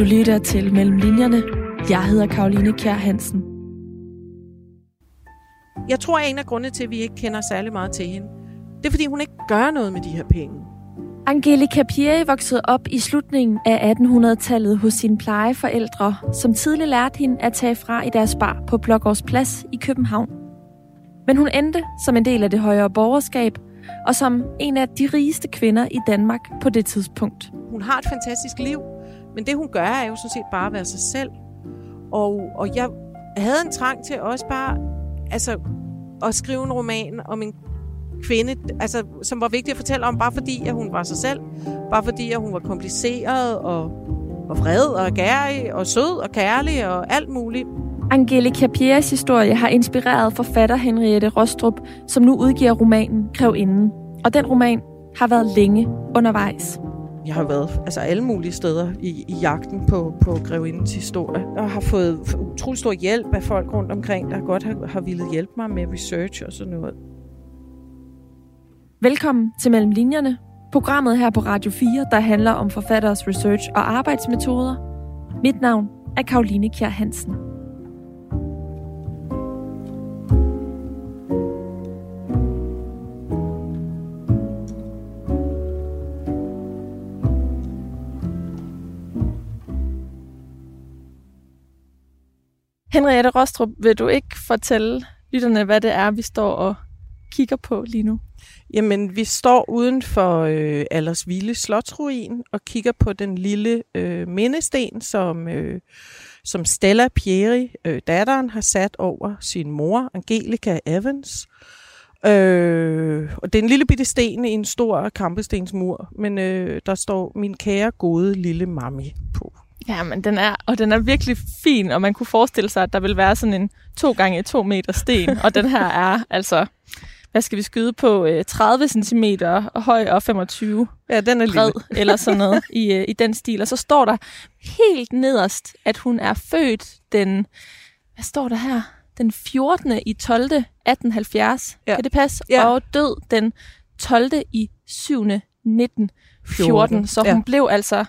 Du lytter til Mellem Linjerne. Jeg hedder Karoline Kjær Hansen. Jeg tror, at en af grundene til, at vi ikke kender særlig meget til hende, det er, fordi hun ikke gør noget med de her penge. Angelica Pieri voksede op i slutningen af 1800-tallet hos sine plejeforældre, som tidligt lærte hende at tage fra i deres bar på Blågårds Plads i København. Men hun endte som en del af det højere borgerskab, og som en af de rigeste kvinder i Danmark på det tidspunkt. Hun har et fantastisk liv, men det hun gør er jo sådan set bare at være sig selv. Og, og jeg havde en trang til også bare altså, at skrive en roman om en kvinde, altså, som var vigtig at fortælle om, bare fordi at hun var sig selv. Bare fordi at hun var kompliceret og, og vred og gærig og sød og kærlig og alt muligt. Angelica Pierres historie har inspireret forfatter Henriette Rostrup, som nu udgiver romanen Grevinden. Og den roman har været længe undervejs. Jeg har været altså alle mulige steder i, i jagten på, på Grevindens historie, og har fået utrolig stor hjælp af folk rundt omkring, der godt har, har ville hjælpe mig med research og sådan noget. Velkommen til Mellem Linjerne, programmet her på Radio 4, der handler om forfatteres research og arbejdsmetoder. Mit navn er Karoline Kjær Hansen. Henriette Rostrup, vil du ikke fortælle lytterne, hvad det er, vi står og kigger på lige nu? Jamen, vi står uden for øh, Aldersville Slotsruin og kigger på den lille øh, mindesten, som, øh, som Stella Pieri, øh, datteren, har sat over sin mor, Angelica Evans. Øh, og det er en lille bitte sten i en stor kampestensmur, men øh, der står min kære, gode lille mami på. Ja, men den er, og den er virkelig fin, og man kunne forestille sig, at der vil være sådan en 2 gange 2 meter sten, og den her er altså, hvad skal vi skyde på, 30 cm høj og 25 ja, den er bred, lille. eller sådan noget i, øh, i den stil. Og så står der helt nederst, at hun er født den, hvad står der her? Den 14. i 12. 1870. Ja. Kan det passe? Ja. Og død den 12. i 7. 1914. 14. Så hun Ja. blev altså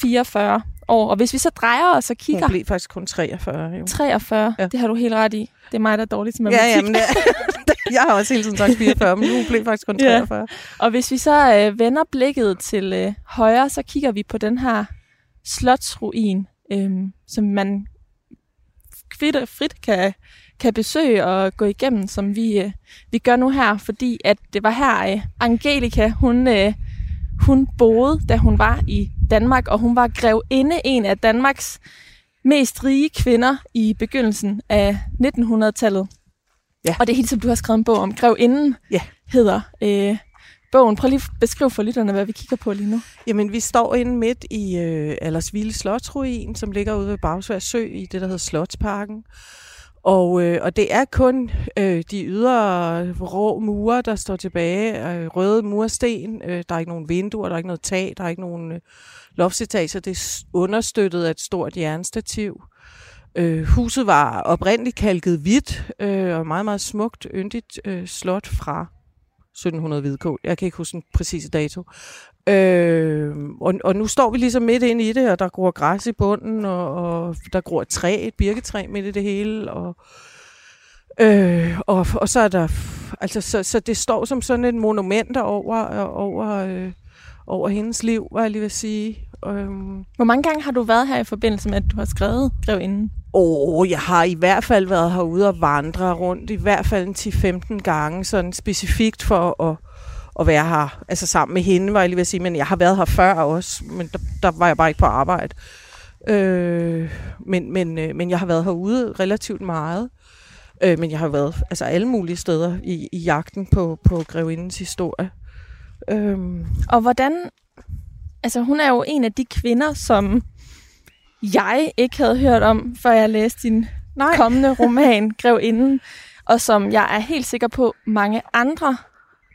44 år. Og hvis vi så drejer os og kigger... Hun blev faktisk kun 43. Jo. 43, ja. Ja. det har du helt ret i. Det er mig, der er dårlig til Ja, matematik. ja, men jeg, jeg har også hele tiden sagt 44, men hun blev faktisk kun Ja. 43. Og hvis vi så øh, vender blikket til øh, højre, så kigger vi på den her slotsruin, øh, som man frit, frit kan, kan besøge og gå igennem, som vi, øh, vi gør nu her, fordi at det var her, øh, Angelica, hun, øh, hun boede, da hun var i Danmark, og hun var grevinde, en af Danmarks mest rige kvinder i begyndelsen af 1900-tallet. Ja. Og det er helt som du har skrevet en bog om. Grevinden Ja. hedder øh, bogen. Prøv lige at beskrive for lytterne, hvad vi kigger på lige nu. Jamen, vi står inde midt i øh, Aldersville Slotsruin, som ligger ude ved Bagsvær Sø i det, der hedder Slotsparken. Og, øh, og det er kun øh, de ydre rå mure, der står tilbage. Øh, røde mursten. Øh, der er ikke nogen vinduer, der er ikke noget tag, der er ikke nogen øh, loftsetager. Det er understøttet af et stort jernstativ. Øh, huset var oprindeligt kalket hvidt øh, og meget, meget smukt, yndigt øh, slot fra 1700 hvidkål. Jeg kan ikke huske den præcise dato. Øh, og, og nu står vi ligesom midt inde i det, og der gror græs i bunden, og, og der gror et træ, et birketræ midt i det hele, og, øh, og, og så er der, altså, så, så det står som sådan et monument over, over, øh, over hendes liv, var jeg lige vil sige. Øhm, Hvor mange gange har du været her i forbindelse med, at du har skrevet Grevinden? Åh, jeg har i hvert fald været herude og vandre rundt, i hvert fald en 10-15 gange, sådan specifikt for at, at være her. Altså sammen med hende, var jeg lige ved at sige, men jeg har været her før også, men der, der var jeg bare ikke på arbejde. Øh, men, men, øh, men jeg har været herude relativt meget. Øh, men jeg har været altså alle mulige steder i, i jagten på, på Grevindens historie. Øh, Og hvordan... Altså, hun er jo en af de kvinder, som jeg ikke havde hørt om, før jeg læste din nej, kommende roman, Grevinden, og som jeg er helt sikker på, mange andre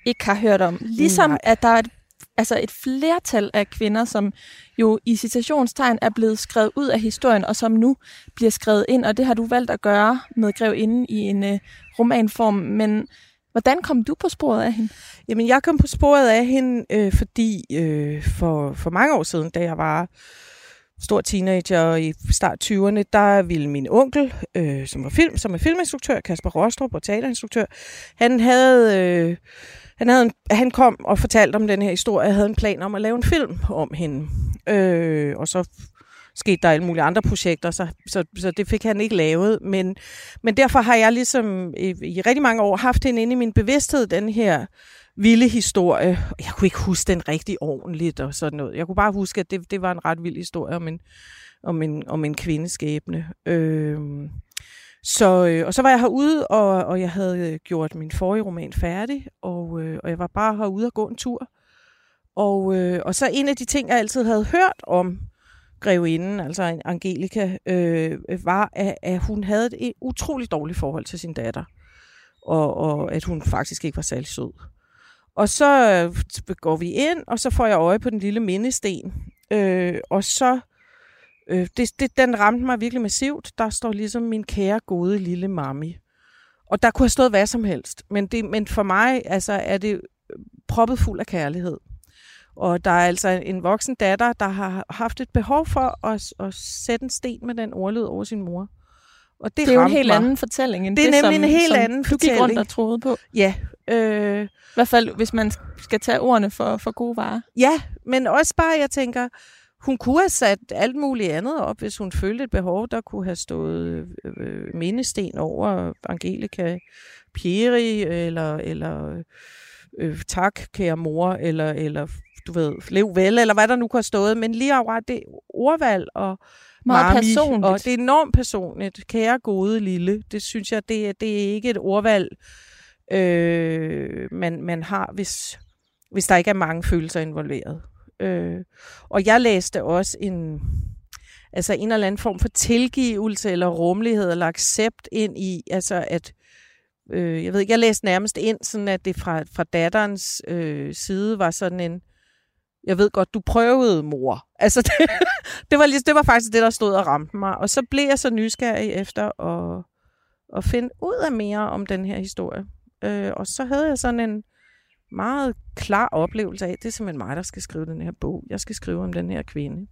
ikke har hørt om. Ligesom Nej. at der er et, altså et flertal af kvinder, som jo i citationstegn er blevet skrevet ud af historien, og som nu bliver skrevet ind, og det har du valgt at gøre med Grevinden i en øh, romanform. Men hvordan kom du på sporet af hende? Jamen, jeg kom på sporet af hende, øh, fordi øh, for, for mange år siden, da jeg var stor teenager i start 20'erne, der ville min onkel, øh, som var film, som er filminstruktør, Kasper Rostrup og teaterinstruktør, han havde, øh, han, havde en, han kom og fortalte om den her historie, og havde en plan om at lave en film om hende. Øh, og så skete der alle mulige andre projekter, så, så, så det fik han ikke lavet. Men, men derfor har jeg ligesom i, i rigtig mange år haft hende inde i min bevidsthed, den her vilde historie. Jeg kunne ikke huske den rigtig ordentligt og sådan noget. Jeg kunne bare huske, at det, det var en ret vild historie om en, om en, om en kvindeskæbne. Øh, så, øh, og så var jeg herude, og, og jeg havde øh, gjort min forrige roman færdig, og, øh, og jeg var bare herude og gå en tur. Og, øh, og så en af de ting, jeg altid havde hørt om grevinden, altså Angelika, øh, var, at, at hun havde et utroligt dårligt forhold til sin datter. Og, og at hun faktisk ikke var særlig sød. Og så øh, går vi ind, og så får jeg øje på den lille mindesten. Øh, og så, øh, det, det, den ramte mig virkelig massivt. Der står ligesom min kære, gode lille mami. Og der kunne have stået hvad som helst. Men, det, men for mig altså, er det proppet fuld af kærlighed. Og der er altså en voksen datter, der har haft et behov for at, at sætte en sten med den ordlyd over sin mor. Og det, det er jo en helt mig. anden fortælling end det, er det nemlig som, en helt som anden du fortælling. gik rundt og troede på. Ja. Øh, I hvert fald, hvis man skal tage ordene for, for gode varer. Ja, men også bare, jeg tænker, hun kunne have sat alt muligt andet op, hvis hun følte et behov, der kunne have stået øh, mindesten over Angelica Pieri, eller, eller øh, tak, kære mor, eller, eller du ved, lev vel, eller hvad der nu kunne have stået, men lige akkurat det ordvalg og Meget mami, personligt. og det er enormt personligt. Kære gode lille, det synes jeg, det, det er ikke et ordvalg, øh, man, man har, hvis, hvis der ikke er mange følelser involveret. Øh, og jeg læste også en, altså en eller anden form for tilgivelse eller rummelighed eller accept ind i, altså at, øh, jeg ved ikke, jeg læste nærmest ind, sådan at det fra, fra datterens øh, side var sådan en, jeg ved godt, du prøvede, mor. Altså, det, det, var, lige, det var faktisk det, der stod og ramte mig. Og så blev jeg så nysgerrig efter at, at finde ud af mere om den her historie. Øh, og så havde jeg sådan en meget klar oplevelse af, det er simpelthen mig, der skal skrive den her bog. Jeg skal skrive om den her kvinde.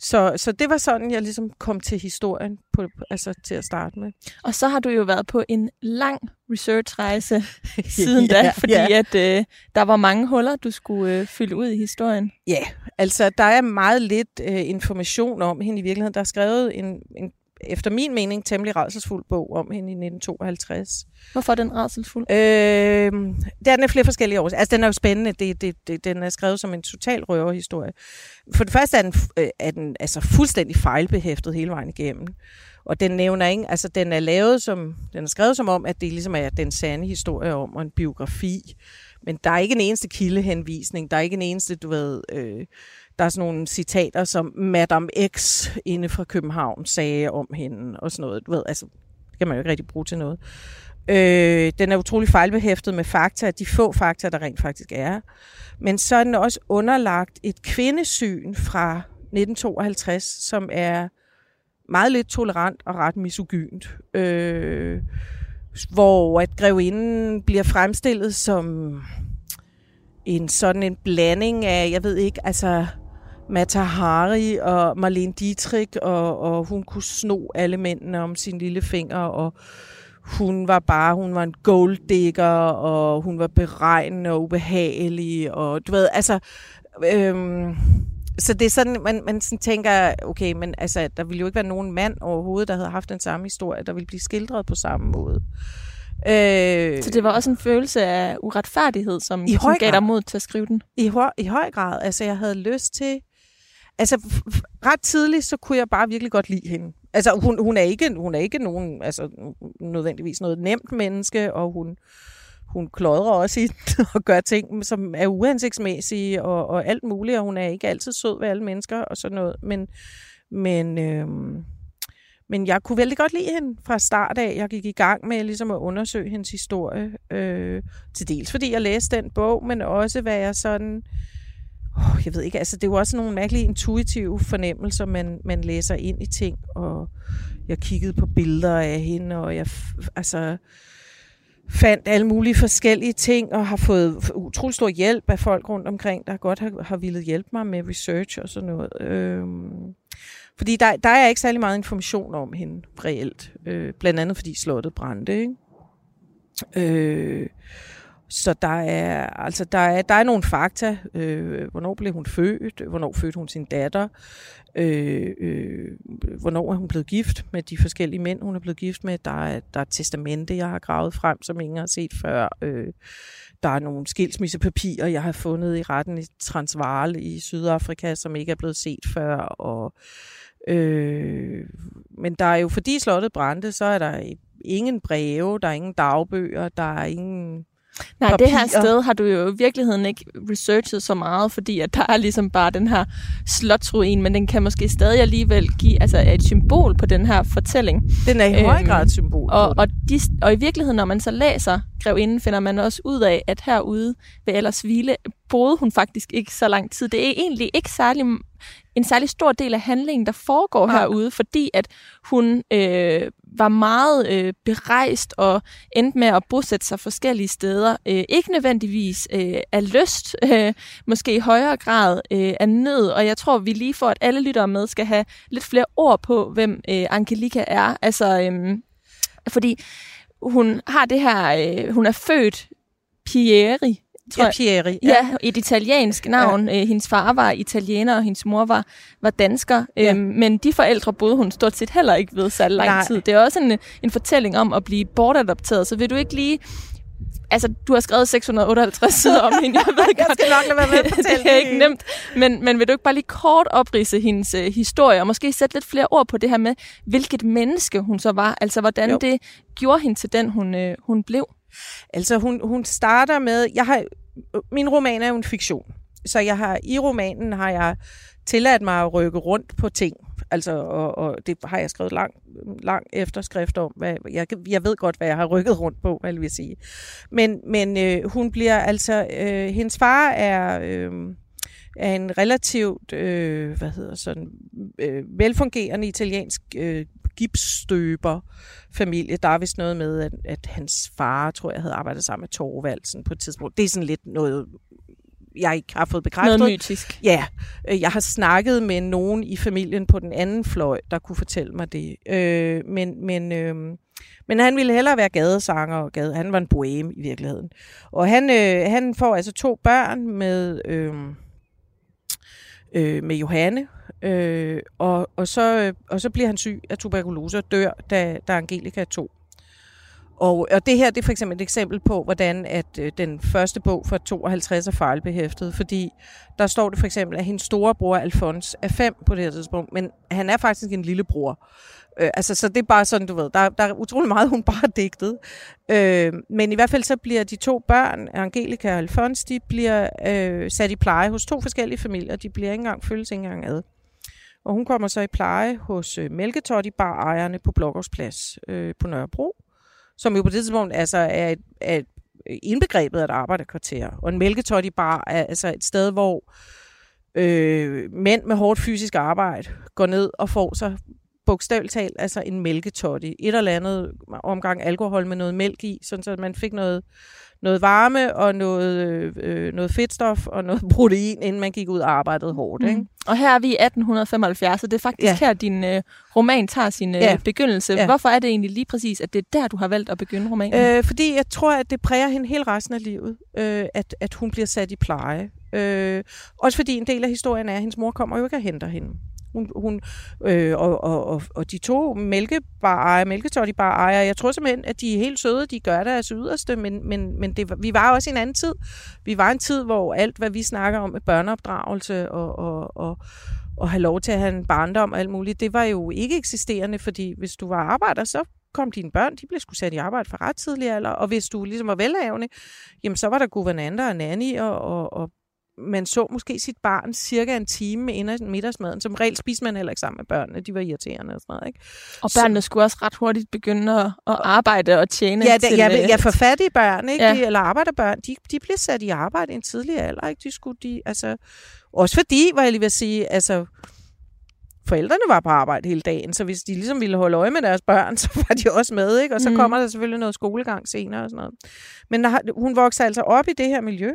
Så, så det var sådan, jeg ligesom kom til historien på, altså til at starte med. Og så har du jo været på en lang researchrejse siden ja, da, fordi ja. at øh, der var mange huller, du skulle øh, fylde ud i historien. Ja, altså der er meget lidt øh, information om hende i virkeligheden. Der er skrevet en, en efter min mening, temmelig rædselsfuld bog om hende i 1952. Hvorfor er den rædselsfuld? Øh, den er flere forskellige år. Altså, den er jo spændende. Det, det, det, den er skrevet som en total røverhistorie. For det første er den, øh, er den altså fuldstændig fejlbehæftet hele vejen igennem. Og den nævner ikke, altså den er lavet som, den er skrevet som om, at det ligesom er den sande historie om, og en biografi. Men der er ikke en eneste kildehenvisning, der er ikke en eneste, du ved, øh, der er sådan nogle citater, som Madame X inde fra København sagde om hende, og sådan noget. Du ved, altså, det kan man jo ikke rigtig bruge til noget. Øh, den er utrolig fejlbehæftet med fakta, de få fakta, der rent faktisk er. Men så er den også underlagt et kvindesyn fra 1952, som er meget lidt tolerant og ret misogynt. Øh, hvor at grevinden bliver fremstillet som en sådan en blanding af, jeg ved ikke, altså Mata Hari og Marlene Dietrich, og, og hun kunne sno alle mændene om sin lille finger, og hun var bare, hun var en golddigger, og hun var beregnende og ubehagelig, og du ved, altså, øhm, så det er sådan, man, man sådan tænker, okay, men altså, der ville jo ikke være nogen mand overhovedet, der havde haft den samme historie, der ville blive skildret på samme måde. Øh, så det var også en følelse af uretfærdighed, som, i som gav dig mod til at skrive den? I, høj, I høj grad. Altså, jeg havde lyst til altså ret tidligt, så kunne jeg bare virkelig godt lide hende. Altså hun, hun, er, ikke, hun er ikke nogen, altså nødvendigvis noget nemt menneske, og hun, hun klodrer også i og gør ting, som er uhensigtsmæssige og, og alt muligt, og hun er ikke altid sød ved alle mennesker og sådan noget. Men, men, øh, men jeg kunne vældig godt lide hende fra start af. Jeg gik i gang med ligesom at undersøge hendes historie. Øh, til dels fordi jeg læste den bog, men også hvad jeg sådan... Øh, oh, jeg ved ikke, altså det er jo også nogle mærkelige intuitive fornemmelser, man, man læser ind i ting, og jeg kiggede på billeder af hende, og jeg, altså, fandt alle mulige forskellige ting, og har fået utrolig stor hjælp af folk rundt omkring, der godt har, har ville hjælpe mig med research og sådan noget. Øhm, fordi der, der er ikke særlig meget information om hende reelt. Øh, blandt andet fordi slottet brændte. Ikke? Øh, så der er, altså der er, der er nogle fakta. Øh, hvornår blev hun født? Hvornår fødte hun sin datter? Øh, øh, hvornår er hun blevet gift med de forskellige mænd, hun er blevet gift med? Der er, der er et testamente, jeg har gravet frem, som ingen har set før. Øh, der er nogle skilsmissepapirer, jeg har fundet i retten i Transvaal i Sydafrika, som ikke er blevet set før. Og, øh, men der er jo, fordi slottet brændte, så er der ingen breve, der er ingen dagbøger, der er ingen Nej, papirer. det her sted har du jo i virkeligheden ikke researchet så meget, fordi at der er ligesom bare den her slotsruin, men den kan måske stadig alligevel give altså et symbol på den her fortælling. Den er i høj grad et symbol og, og, de, og i virkeligheden, når man så læser Grevinden, finder man også ud af, at herude ved Ellers Hvile boede hun faktisk ikke så lang tid. Det er egentlig ikke særlig en særlig stor del af handlingen, der foregår ja. herude, fordi at hun øh, var meget øh, berejst og endte med at bosætte sig forskellige steder. Øh, ikke nødvendigvis øh, af lyst, øh, måske i højere grad øh, af nød, og jeg tror, vi lige for, at alle lyttere med skal have lidt flere ord på, hvem øh, Angelika er. Altså, øh, fordi hun har det her, øh, hun er født Pieri, tror ja, Pieri. Ja. ja, et italiensk navn. Ja. Øh, hendes far var italiener, og hendes mor var, var dansker. Ja. Øhm, men de forældre boede hun stort set heller ikke ved så lang Nej. tid. Det er også en, en fortælling om at blive bortadopteret. Så vil du ikke lige Altså, du har skrevet 658 sider om hende. Jeg, ved jeg skal nok lade være med at fortælle det. er ikke nemt. Men, men vil du ikke bare lige kort oprise hendes uh, historie, og måske sætte lidt flere ord på det her med, hvilket menneske hun så var? Altså, hvordan jo. det gjorde hende til den, hun, uh, hun blev? Altså, hun, hun starter med... Jeg har, min roman er jo en fiktion. Så jeg har, i romanen har jeg tilladt mig at rykke rundt på ting. Altså, og, og det har jeg skrevet lang, lang efterskrift om. Hvad, jeg, jeg ved godt, hvad jeg har rykket rundt på, hvad jeg vil sige. Men, men øh, hun bliver altså... Øh, hendes far er... Øh, er en relativt øh, hvad hedder sådan, øh, velfungerende italiensk øh, gipsstøber familie. Der er vist noget med, at, at hans far, tror jeg, havde arbejdet sammen med Torvaldsen på et tidspunkt. Det er sådan lidt noget jeg ikke har fået bekræftet. Noget mytisk. Ja, øh, jeg har snakket med nogen i familien på den anden fløj, der kunne fortælle mig det. Øh, men, men, øh, men han ville hellere være gadesanger, og gade. han var en bohem i virkeligheden. Og han, øh, han får altså to børn med, øh, øh, med Johanne, øh, og, og, så, øh, og så bliver han syg af tuberkulose og dør, da, da Angelica er to. Og, og det her det er for eksempel et eksempel på, hvordan at øh, den første bog fra 52 er fejlbehæftet, fordi der står det for eksempel, at hendes store bror Alfons er fem på det her tidspunkt, men han er faktisk en lillebror. Øh, altså, så det er bare sådan, du ved, der, der er utrolig meget, hun bare digtede. Øh, men i hvert fald så bliver de to børn, Angelika og Alfons, de bliver øh, sat i pleje hos to forskellige familier. De bliver ikke engang, følges ikke engang ad. Og hun kommer så i pleje hos øh, Mælketotti, bar ejerne på Blokkersplads øh, på Nørrebro som jo på det tidspunkt altså er, et, er indbegrebet af et arbejderkvarter. Og en mælketotti bar er altså et sted, hvor øh, mænd med hårdt fysisk arbejde går ned og får sig bogstaveligt talt altså en mælketotti. Et eller andet omgang alkohol med noget mælk i, sådan så man fik noget noget varme og noget, øh, noget fedtstof og noget protein, inden man gik ud og arbejdede hårdt. Mm. Ikke? Og her er vi i 1875, og det er faktisk ja. her, din øh, roman tager sin øh, ja. begyndelse. Ja. Hvorfor er det egentlig lige præcis, at det er der, du har valgt at begynde romanen? Øh, fordi jeg tror, at det præger hende hele resten af livet, øh, at, at hun bliver sat i pleje. Øh, også fordi en del af historien er, at hendes mor kommer jo ikke og henter hende. Hun, hun, øh, og, og, og, og de to mælkebar mælketotti-bar ejer, jeg tror simpelthen, at de er helt søde, de gør deres yderste, men, men, men det, vi var også i en anden tid. Vi var en tid, hvor alt, hvad vi snakker om med børneopdragelse og, og, og, og have lov til at have en barndom og alt muligt, det var jo ikke eksisterende, fordi hvis du var arbejder, så kom dine børn, de blev skulle sat i arbejde for ret tidlig alder, og hvis du ligesom var velhavende, jamen så var der guvernanter og nanny og, og, og man så måske sit barn cirka en time inden middagsmaden. Som regel spiste man heller ikke sammen med børnene. De var irriterende og sådan noget. Ikke? Og børnene så, skulle også ret hurtigt begynde at, at arbejde og tjene ja, til... Ja, ja, for fattige børn, ikke? Ja. De, eller arbejderbørn, de, de blev sat i arbejde i en tidlig alder. Ikke? De skulle, de, altså, også fordi, var jeg lige vil sige, altså, forældrene var på arbejde hele dagen, så hvis de ligesom ville holde øje med deres børn, så var de også med, ikke? Og så mm. kommer der selvfølgelig noget skolegang senere og sådan noget. Men der, hun vokser altså op i det her miljø,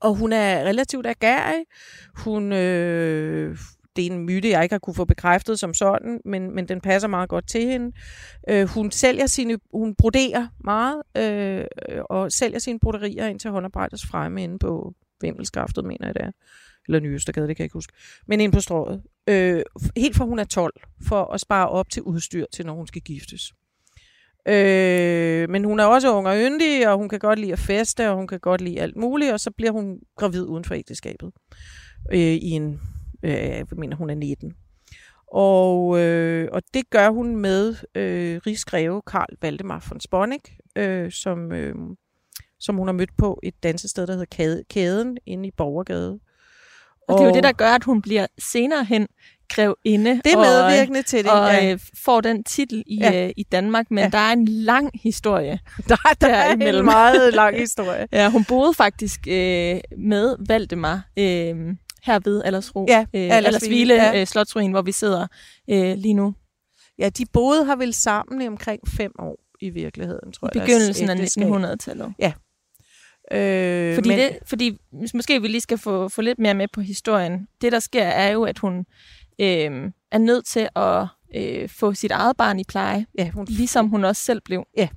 og hun er relativt agerig. Hun, øh, det er en myte, jeg ikke har kunne få bekræftet som sådan, men, men den passer meget godt til hende. Øh, hun sælger sine, hun broderer meget, øh, og sælger sine broderier ind til håndarbejdes fremme inde på Vimmelskaftet, mener jeg det er. Eller Nyøstergade, det kan jeg ikke huske. Men ind på strået. Øh, helt fra hun er 12, for at spare op til udstyr til, når hun skal giftes. Øh, men hun er også ung og yndig, og hun kan godt lide at feste, og hun kan godt lide alt muligt, og så bliver hun gravid uden for ægteskabet. Øh, I en, øh, jeg mener, hun er 19. Og, øh, og det gør hun med øh, rigsgreve Karl Valdemar von Sponik, øh, som, øh, som hun har mødt på et dansested, der hedder Kæden, inde i Borgergade. Og, og det er jo det, der gør, at hun bliver senere hen grevinde. Det er medvirkende og, til det. Og ja. Øh, får den titel i, ja. øh, i Danmark, men ja. der er en lang historie. Der, der, der er en meget lang historie. ja, hun boede faktisk øh, med Valdemar øh, her ved Allersro. Ja, øh, Allersvile ja. øh, Slotsruin, hvor vi sidder øh, lige nu. Ja, de boede her vel sammen i omkring fem år i virkeligheden, tror I jeg. I begyndelsen af 1900-tallet. Ja. Øh, fordi, men... det, fordi måske vi lige skal få, få lidt mere med på historien. Det, der sker, er jo, at hun øh, er nødt til at øh, få sit eget barn i pleje, ja, hun... ligesom hun også selv blev. Ja,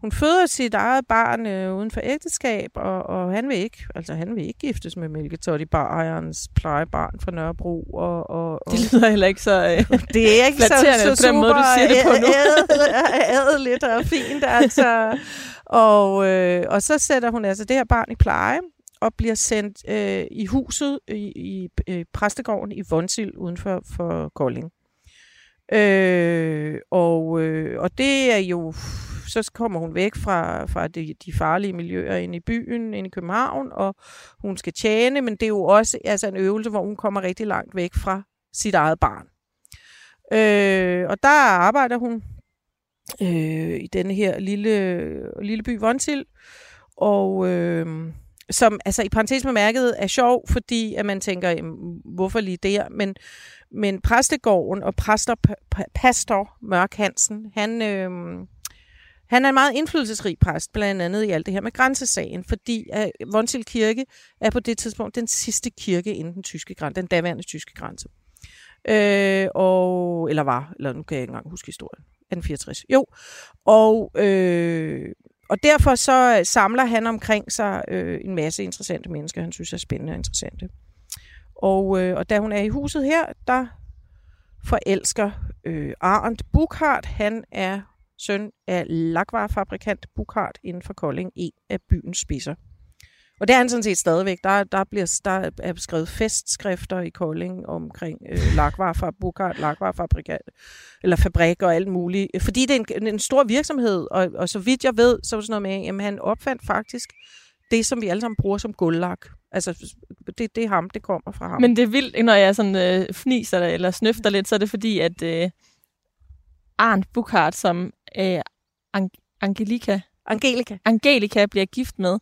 hun føder sit eget barn øh, uden for ægteskab, og, og han vil ikke, altså han vil ikke giftes med Mælketotti, barejerens plejebarn fra Nørrebro. Og, og, og, det lyder heller ikke så øh, Det er ikke så, så, så på den måde, du siger det på nu. ædeligt og fint, altså. Og, øh, og så sætter hun altså det her barn i pleje, og bliver sendt øh, i huset i, i i præstegården i Vonsil uden for, for Kolding. Øh, og, øh, og det er jo, så kommer hun væk fra, fra de, de farlige miljøer ind i byen, ind i København, og hun skal tjene, men det er jo også altså en øvelse, hvor hun kommer rigtig langt væk fra sit eget barn. Øh, og der arbejder hun øh, i denne her lille, lille by Vonsil, og øh, som altså i parentes bemærket er sjov, fordi at man tænker, jamen, hvorfor lige der? Men, men præstegården og præster, pastor Mørk Hansen, han, øh, han er en meget indflydelsesrig præst, blandt andet i alt det her med grænsesagen, fordi øh, at Vonsil Kirke er på det tidspunkt den sidste kirke inden den tyske grænse, den daværende tyske grænse. Øh, og, eller var, eller nu kan jeg ikke engang huske historien. 1864. Jo, og øh, og derfor så øh, samler han omkring sig øh, en masse interessante mennesker, han synes er spændende og interessante. Og, øh, og da hun er i huset her, der forelsker øh, Arndt Bukhardt. Han er søn af lakvarefabrikant Bukhardt inden for Kolding, en af byens spidser. Og det er han sådan set stadigvæk. Der, der, bliver, der er skrevet festskrifter i Kolding omkring øh, lakvarefabrik, lakvarefabrikant, eller fabrik og alt muligt. Fordi det er en, en stor virksomhed, og, og så vidt jeg ved, så er det sådan noget med, at han opfandt faktisk det, som vi alle sammen bruger som guldlak. Altså, det, det er ham, det kommer fra ham. Men det er vildt, når jeg sådan øh, fniser eller snøfter lidt, så er det fordi, at øh, Arndt Bukhardt, som øh, Ang- Angelika, Angelika. Angelika bliver gift med,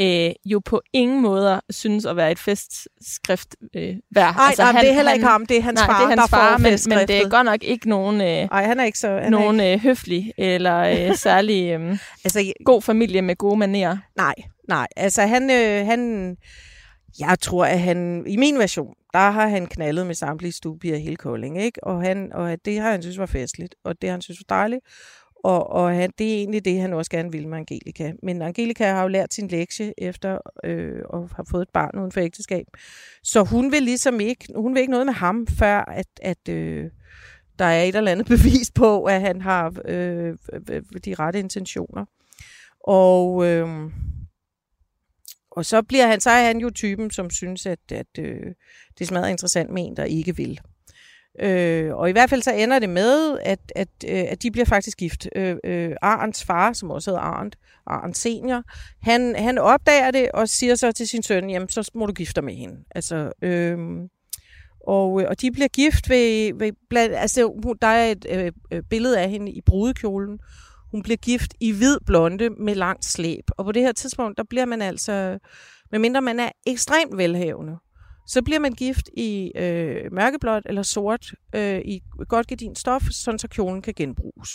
øh, jo på ingen måder synes at være et festskrift øh, værd. Nej, altså, det er heller ikke ham, det er hans nej, far, det er hans der far, men, men det er godt nok ikke nogen, øh, Ej, han er ikke så, han nogen er ikke... Øh, høflig eller øh, særlig øh, altså, god familie med gode manerer. Nej, nej. Altså han, øh, han, jeg tror, at han, i min version, der har han knaldet med samtlige stupier hele Kolding, ikke? Og, han, og det har han synes var festligt, og det har han synes var dejligt. Og, og han, det er egentlig det, han også gerne vil med Angelika. Men Angelika har jo lært sin lektie efter øh, at have fået et barn uden for ægteskab. Så hun vil ligesom ikke, hun vil ikke noget med ham, før at, at øh, der er et eller andet bevis på, at han har øh, de rette intentioner. Og, øh, og så bliver han, så er han jo typen, som synes, at, at øh, det er meget interessant med en, der ikke vil. Øh, og i hvert fald så ender det med, at, at, øh, at de bliver faktisk gift. Øh, øh, Arns far, som også hedder Arndt, Arndt senior, han, han opdager det og siger så til sin søn, jamen så må du gifte dig med hende. Altså, øh, og, øh, og de bliver gift ved, ved blandt, altså der er et øh, øh, billede af hende i brudekjolen. Hun bliver gift i hvid blonde med langt slæb. Og på det her tidspunkt, der bliver man altså, medmindre man er ekstremt velhavende, så bliver man gift i øh, mørkeblåt eller sort øh, i godt gedin stof, sådan så kjolen kan genbruges.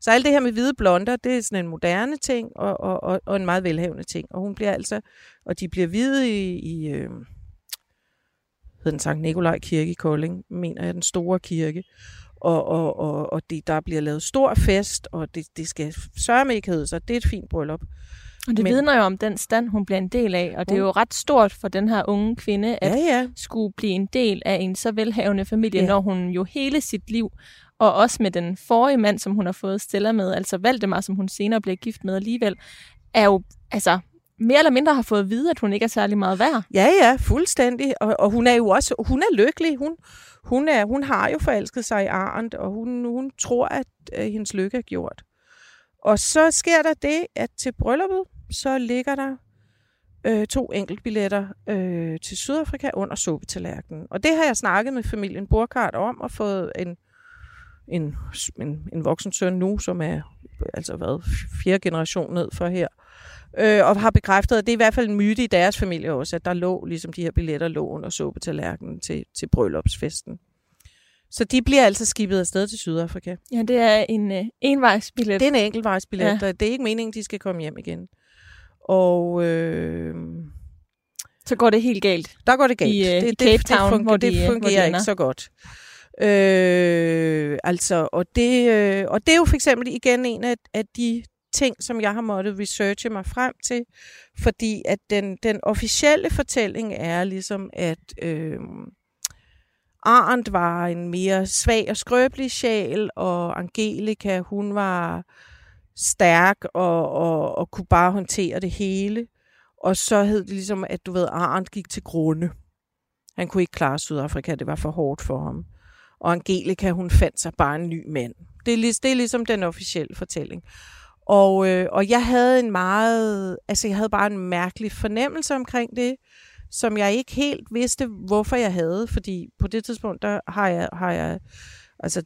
Så alt det her med hvide blonder, det er sådan en moderne ting og, og, og, og en meget velhavende ting. Og hun bliver altså, og de bliver hvide i, i øh, hedder den Sankt Nikolaj Kirke i Kolding, mener jeg, den store kirke. Og, og, og, og det, der bliver lavet stor fest, og det, det skal sørge ikke hedde sig. Det er et fint bryllup. Og det Men- vidner jo om den stand, hun bliver en del af, og det er jo ret stort for den her unge kvinde, at Ja, ja. skulle blive en del af en så velhavende familie, ja. når hun jo hele sit liv, og også med den forrige mand, som hun har fået Stella med, altså Valdemar, som hun senere bliver gift med alligevel, er jo altså mere eller mindre har fået at vide, at hun ikke er særlig meget værd. Ja, ja, fuldstændig. Og, og hun er jo også, hun er lykkelig. Hun, hun, er, hun har jo forelsket sig i Arndt, og hun, hun tror, at øh, hendes lykke er gjort. Og så sker der det, at til brylluppet, så ligger der øh, to enkeltbilletter øh, til Sydafrika under suppetallerkenen. Og det har jeg snakket med familien Burkhardt om, og fået en, en, en, en voksen søn nu, som er altså hvad, fjerde generation ned for her, øh, og har bekræftet, at det er i hvert fald en myte i deres familie også, at der lå, ligesom de her billetter lå under suppetallerkenen til, til bryllupsfesten. Så de bliver altså skibet afsted til Sydafrika. Ja, det er en øh, envejsbillet. Det er en enkeltvejsbillet, Ja. det er ikke meningen, de skal komme hjem igen. Og øh, Så går det helt galt. der går det galt. I, øh, det, i Cape Town, det, fungerer, hvor de, det øh, hvor de fungerer ikke så godt. Øh, altså, og det, øh, og det er jo for eksempel igen en af, af de ting, som jeg har måttet researche mig frem til, fordi at den, den officielle fortælling er ligesom, at øh, Arndt var en mere svag og skrøbelig sjæl, og Angelica, hun var stærk og, og, og kunne bare håndtere det hele. Og så hed det ligesom, at du ved, Arndt gik til grunde. Han kunne ikke klare Sydafrika, det var for hårdt for ham. Og Angelica, hun fandt sig bare en ny mand. Det er, lig- det er ligesom den officielle fortælling. Og, øh, og jeg havde en meget, altså jeg havde bare en mærkelig fornemmelse omkring det, som jeg ikke helt vidste, hvorfor jeg havde, fordi på det tidspunkt, der har jeg, har jeg altså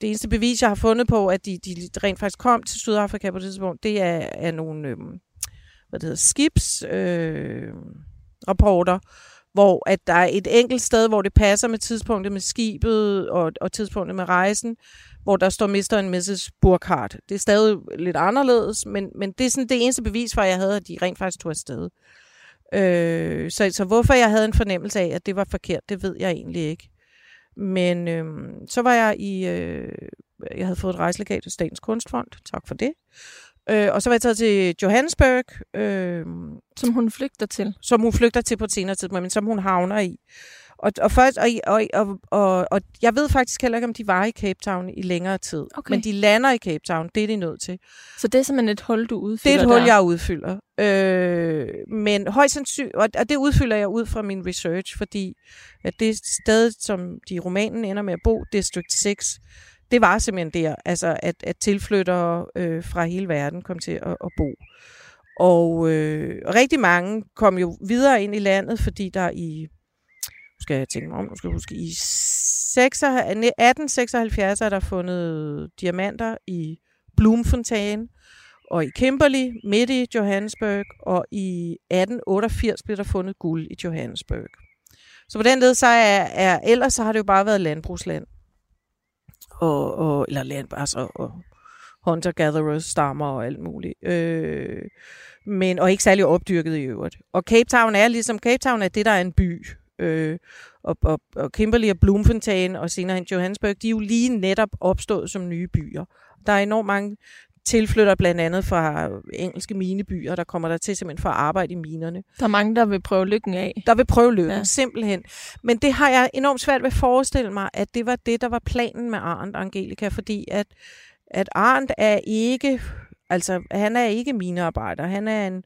det eneste bevis, jeg har fundet på, at de, de rent faktisk kom til Sydafrika på det tidspunkt, det er, er nogle, øh, hvad det hedder, skibs, øh, rapporter, hvor at der er et enkelt sted, hvor det passer med tidspunktet med skibet og, og tidspunktet med rejsen, hvor der står Mr. og Mrs. Burkhardt. Det er stadig lidt anderledes, men, men det er sådan det eneste bevis for, at jeg havde, at de rent faktisk tog afsted. Øh, så, så hvorfor jeg havde en fornemmelse af, at det var forkert, det ved jeg egentlig ikke. Men øh, så var jeg i, øh, jeg havde fået et rejselegat til Statens Kunstfond, tak for det. Øh, og så var jeg taget til Johannesburg, øh, Som hun flygter til. som hun flygter til på et senere tidspunkt, men som hun havner i. Og, og, først, og, og, og, og, og jeg ved faktisk heller ikke, om de var i Cape Town i længere tid. Okay. Men de lander i Cape Town, det er de nødt til. Så det er simpelthen et hul, du Det udfylder er et hul, der. jeg udfylder. Øh, men højst sandsynligt, og, og det udfylder jeg ud fra min research, fordi at det sted, som de i romanen ender med at bo, District 6, det var simpelthen der, altså at, at tilflyttere øh, fra hele verden kom til at, at bo. Og øh, rigtig mange kom jo videre ind i landet, fordi der i, skal jeg tænke mig om, nu skal jeg huske, i 76 1876 er der fundet diamanter i Bloemfontein, og i Kimberley, midt i Johannesburg, og i 1888 blev der fundet guld i Johannesburg. Så på den led, så er, er ellers så har det jo bare været landbrugsland. Og, og, eller land, altså, og hunter-gatherers, stammer og alt muligt. Øh, men, og ikke særlig opdyrket i øvrigt. Og Cape Town er ligesom, Cape Town er det, der er en by. Øh, og, og, og Kimberley og Bloemfontein og senere hen Johannesburg, de er jo lige netop opstået som nye byer. Der er enormt mange tilflytter blandt andet fra engelske minebyer, der kommer der til simpelthen for at arbejde i minerne. Der er mange, der vil prøve lykken af. Der vil prøve lykken, Ja. simpelthen. Men det har jeg enormt svært ved at forestille mig, at det var det, der var planen med Arndt og Angelica, fordi at, at Arndt er ikke, altså han er ikke minearbejder, han er en,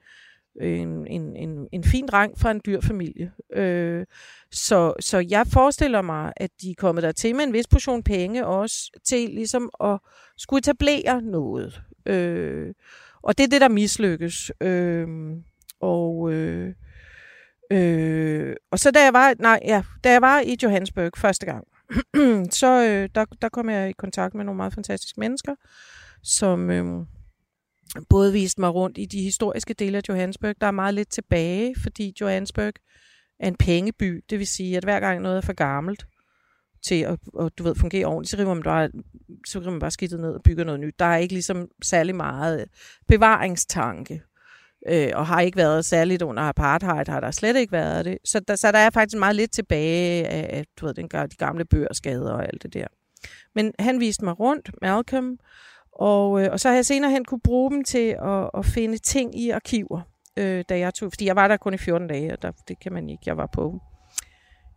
en, en, en, en fin dreng fra en dyr familie. Øh, så, så jeg forestiller mig, at de er kommet der til med en vis portion penge også, til ligesom at skulle etablere noget. Øh, og det er det, der mislykkes. Øh, og, øh, øh, og så da jeg var, nej, ja, da jeg var i Johannesburg første gang, så øh, der, der kom jeg i kontakt med nogle meget fantastiske mennesker, som øh, både viste mig rundt i de historiske dele af Johannesburg. Der er meget lidt tilbage, fordi Johannesburg er en pengeby. Det vil sige, at hver gang noget er for gammelt til at, og, du ved, fungere ordentligt, så river man bare, så river man bare skidtet ned og bygger noget nyt. Der er ikke ligesom særlig meget bevaringstanke øh, og har ikke været særligt under apartheid, har der slet ikke været det. Så der, så der er faktisk meget lidt tilbage af, du ved, den, de gamle børsgader og alt det der. Men han viste mig rundt, Malcolm, og, øh, og så har jeg senere hen kunne bruge dem til at, at finde ting i arkiver, øh, da jeg tog, fordi jeg var der kun i 14 dage, og der, det kan man ikke. Jeg var på,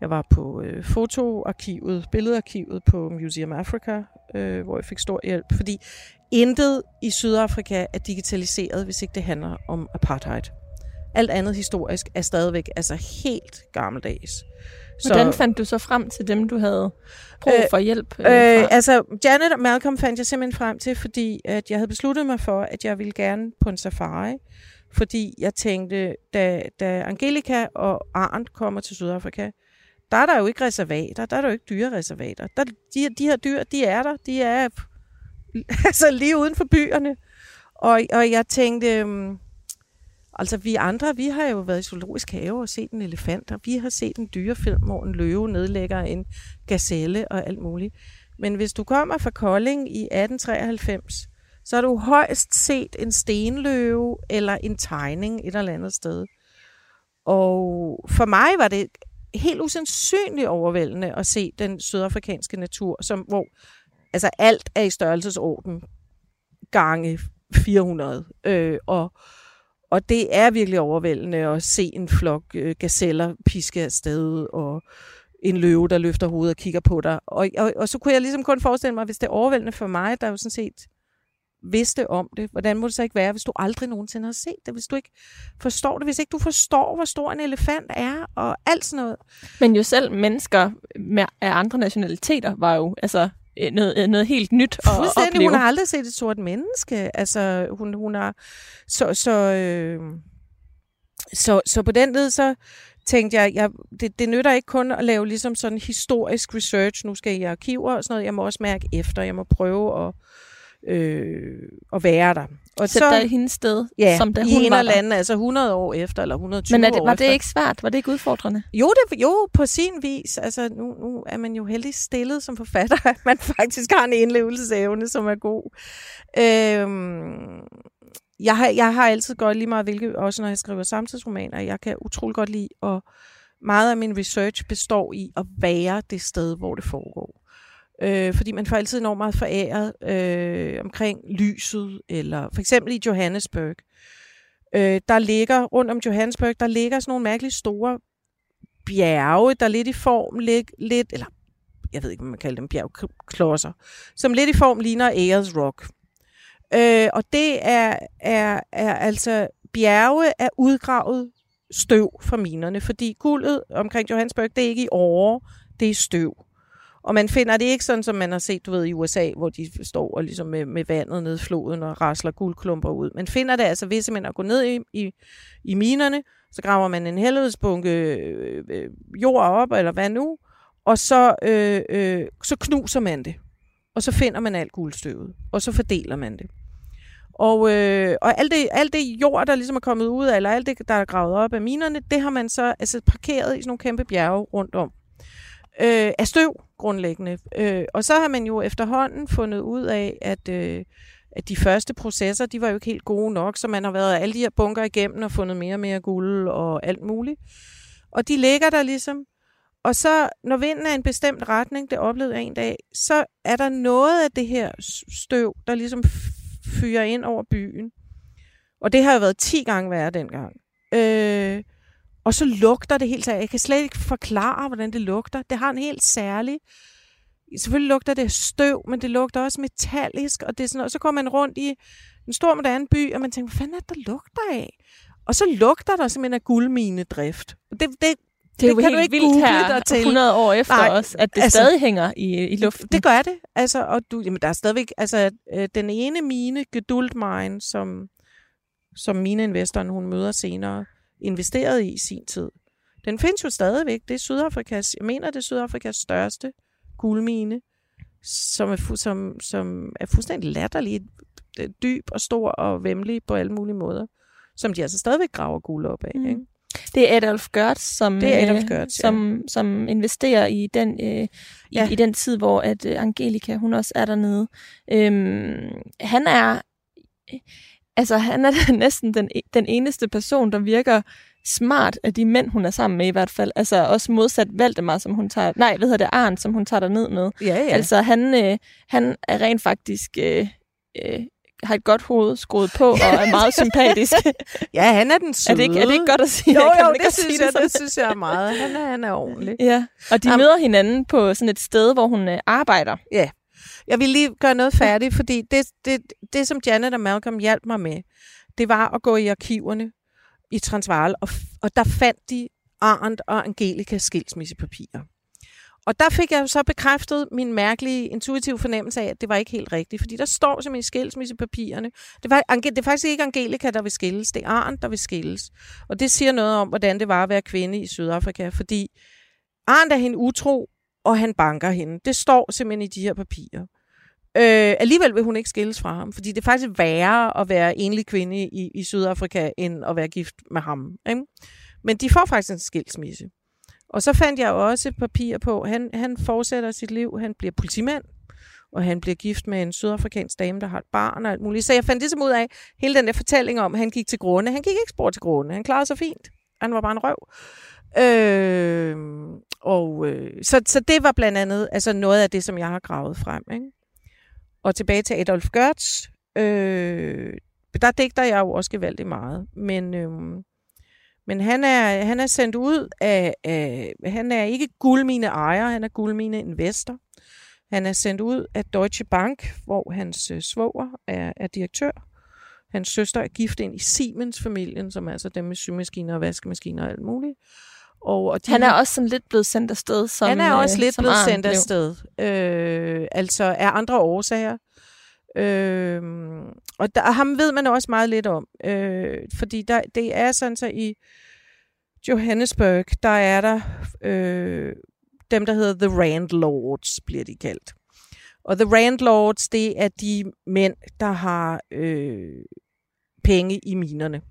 jeg var på øh, fotoarkivet, billedarkivet på Museum Africa, øh, hvor jeg fik stor hjælp, fordi intet i Sydafrika er digitaliseret, hvis ikke det handler om apartheid. Alt andet historisk er stadigvæk altså helt gammeldags. Hvordan fandt du så frem til dem, du havde brug øh, for hjælp? Øh, øh, altså, Janet og Malcolm fandt jeg simpelthen frem til, fordi at jeg havde besluttet mig for, at jeg ville gerne på en safari. Fordi jeg tænkte, da, da Angelika og Arndt kommer til Sydafrika, der er der jo ikke reservater, der er der jo ikke dyrereservater. Der, de, de her dyr, de er der, de er altså lige uden for byerne. Og, og jeg tænkte, um, altså vi andre, vi har jo været i zoologisk have og set en elefant, og vi har set en dyrefilm, hvor en løve nedlægger en gazelle og alt muligt. Men hvis du kommer fra Kolding i 1893, så har du højst set en stenløve eller en tegning et eller andet sted. Og for mig var det helt usandsynligt overvældende at se den sydafrikanske natur, som, hvor altså alt er i størrelsesorden gange 400. Øh, og, og det er virkelig overvældende at se en flok øh, gazeller piske afsted, og en løve, der løfter hovedet og kigger på dig. Og, og, og så kunne jeg ligesom kun forestille mig, hvis det er overvældende for mig, der jo sådan set vidste om det, hvordan må det så ikke være, hvis du aldrig nogensinde har set det, hvis du ikke forstår det, hvis ikke du forstår, hvor stor en elefant er, og alt sådan noget. Men jo selv mennesker med, af andre nationaliteter var jo altså noget, øh, noget helt nyt at opleve. Hun har aldrig set et sort menneske. Altså, hun, hun har... Så, så, øh, så, så på den led, så tænkte jeg, jeg det, det nytter ikke kun at lave ligesom sådan historisk research. Nu skal jeg i arkiver og sådan noget. Jeg må også mærke efter. Jeg må prøve at øh, at være der. Og Sæt så, dig i hendes sted, ja, som da hun i en eller anden, altså 100 år efter, eller 120 Men er det, år var efter. det ikke svært? Var det ikke udfordrende? Jo, det, jo på sin vis. Altså, nu, nu er man jo heldig stillet som forfatter, at man faktisk har en indlevelsesevne, som er god. Øhm, jeg, har, jeg har altid godt lige meget, hvilket, også når jeg skriver samtidsromaner, jeg kan utrolig godt lide, og meget af min research består i at være det sted, hvor det foregår. Øh, fordi man får altid enormt meget foræret øh, omkring lyset, eller for eksempel i Johannesburg. Øh, der ligger, rundt om Johannesburg, der ligger sådan nogle mærkeligt store bjerge, der lidt i form, lig, lidt eller jeg ved ikke, hvad man kalder dem, bjergklodser, som lidt i form ligner Ayers Rock. Øh, og det er, er, er altså bjerge er udgravet støv fra minerne, fordi guldet omkring Johannesburg, det er ikke i åre, det er støv. Og man finder det ikke sådan, som man har set du ved, i USA, hvor de står og ligesom med, med vandet ned i floden og rasler guldklumper ud. Man finder det altså ved simpelthen at gå ned i, i, i minerne, så graver man en helvedesbunke øh, øh, jord op, eller hvad nu, og så, øh, øh, så knuser man det. Og så finder man alt guldstøvet, og så fordeler man det. Og, øh, og alt, det, alt det jord, der ligesom er kommet ud af, eller alt det, der er gravet op af minerne, det har man så altså, parkeret i sådan nogle kæmpe bjerge rundt om øh, af støv grundlæggende. Øh, og så har man jo efterhånden fundet ud af, at, øh, at de første processer, de var jo ikke helt gode nok, så man har været alle de her bunker igennem og fundet mere og mere guld og alt muligt. Og de ligger der ligesom. Og så, når vinden er en bestemt retning, det oplevede jeg en dag, så er der noget af det her støv, der ligesom fyrer ind over byen. Og det har jo været 10 gange værre dengang. Øh, og så lugter det helt særligt. Jeg kan slet ikke forklare, hvordan det lugter. Det har en helt særlig... Selvfølgelig lugter det støv, men det lugter også metallisk, og, det er sådan, og så går man rundt i en stor moderne by, og man tænker, hvad fanden er det, der lugter af? Og så lugter der simpelthen af guldminedrift. Det, det, det er det jo kan helt du ikke vildt her, til. 100 år efter Nej, os, at det altså, stadig hænger i, i luften. Det gør det. Altså, og du, jamen, der er stadigvæk, altså, øh, den ene mine, Geduld Mine, som, som mineinvestoren, hun møder senere, investeret i i sin tid. Den findes jo stadigvæk. Det er Sydafrikas, jeg mener, det er Sydafrikas største guldmine, som er, som, som er fuldstændig latterlig, dyb og stor og vemmelig på alle mulige måder, som de altså stadigvæk graver guld op af. Mm. Ikke? Det er Adolf Gertz, som, Det er Adolf øh, Gertz, ja. som, som investerer i den, øh, i, Ja. i den tid, hvor at øh, Angelica hun også er dernede. Øhm, han er altså han er næsten den, den eneste person, der virker smart af de mænd, hun er sammen med i hvert fald. Altså også modsat Valdemar, som hun tager... Nej, hvad hedder det? Arn, som hun tager derned med. Ja, ja. Altså han, øh, han er rent faktisk... Øh, øh, har et godt hoved skruet på og er meget sympatisk. ja, han er den søde. er, det ikke, er det ikke godt at sige? Jo, jo, det synes sige jeg, sådan? det synes jeg er meget. Han er, han er ordentlig. Ja, og de Jamen- møder hinanden på sådan et sted, hvor hun øh, arbejder. Jeg vil lige gøre noget færdigt, fordi det, det, det, som Janet og Malcolm hjalp mig med, det var at gå i arkiverne i Transvaal, og, og der fandt de Arndt og Angelikas skilsmissepapirer. Og der fik jeg så bekræftet min mærkelige intuitive fornemmelse af, at det var ikke helt rigtigt, fordi der står simpelthen i skilsmissepapirerne. Det, var, det er faktisk ikke Angelika, der vil skilles, det er Arndt, der vil skilles. Og det siger noget om, hvordan det var at være kvinde i Sydafrika, fordi Arndt er hende utro, og han banker hende. Det står simpelthen i de her papirer. Øh, alligevel vil hun ikke skilles fra ham, fordi det er faktisk værre at være enlig kvinde i, i Sydafrika, end at være gift med ham. Ikke? Men de får faktisk en skilsmisse. Og så fandt jeg også papir på, han, han fortsætter sit liv, han bliver politimand, og han bliver gift med en sydafrikansk dame, der har et barn og alt muligt. Så jeg fandt ligesom ud af, hele den der fortælling om, at han gik til grunde. Han gik ikke spor til grunde, han klarede sig fint. Han var bare en røv. Øh, og, øh, så, så det var blandt andet altså noget af det, som jeg har gravet frem. Ikke? Og tilbage til Adolf Gertz. Øh, der digter jeg jo også gevaldigt meget. Men, øh, men han, er, han er sendt ud af, af... Han er ikke guldmine ejer, han er guldmine investor. Han er sendt ud af Deutsche Bank, hvor hans øh, svoger er, er direktør. Hans søster er gift ind i Siemens-familien, som er altså dem med symaskiner og vaskemaskiner og alt muligt. Og, og de Han er har- også sådan lidt blevet sendt afsted som han er også øh, lidt blevet sendt blev. afsted. Øh, altså af andre årsager. Øh, og der, ham ved man også meget lidt om. Øh, fordi der, det er sådan så i Johannesburg, der er der øh, dem, der hedder The Randlords, bliver de kaldt. Og The Randlords, det er de mænd, der har øh, penge i minerne.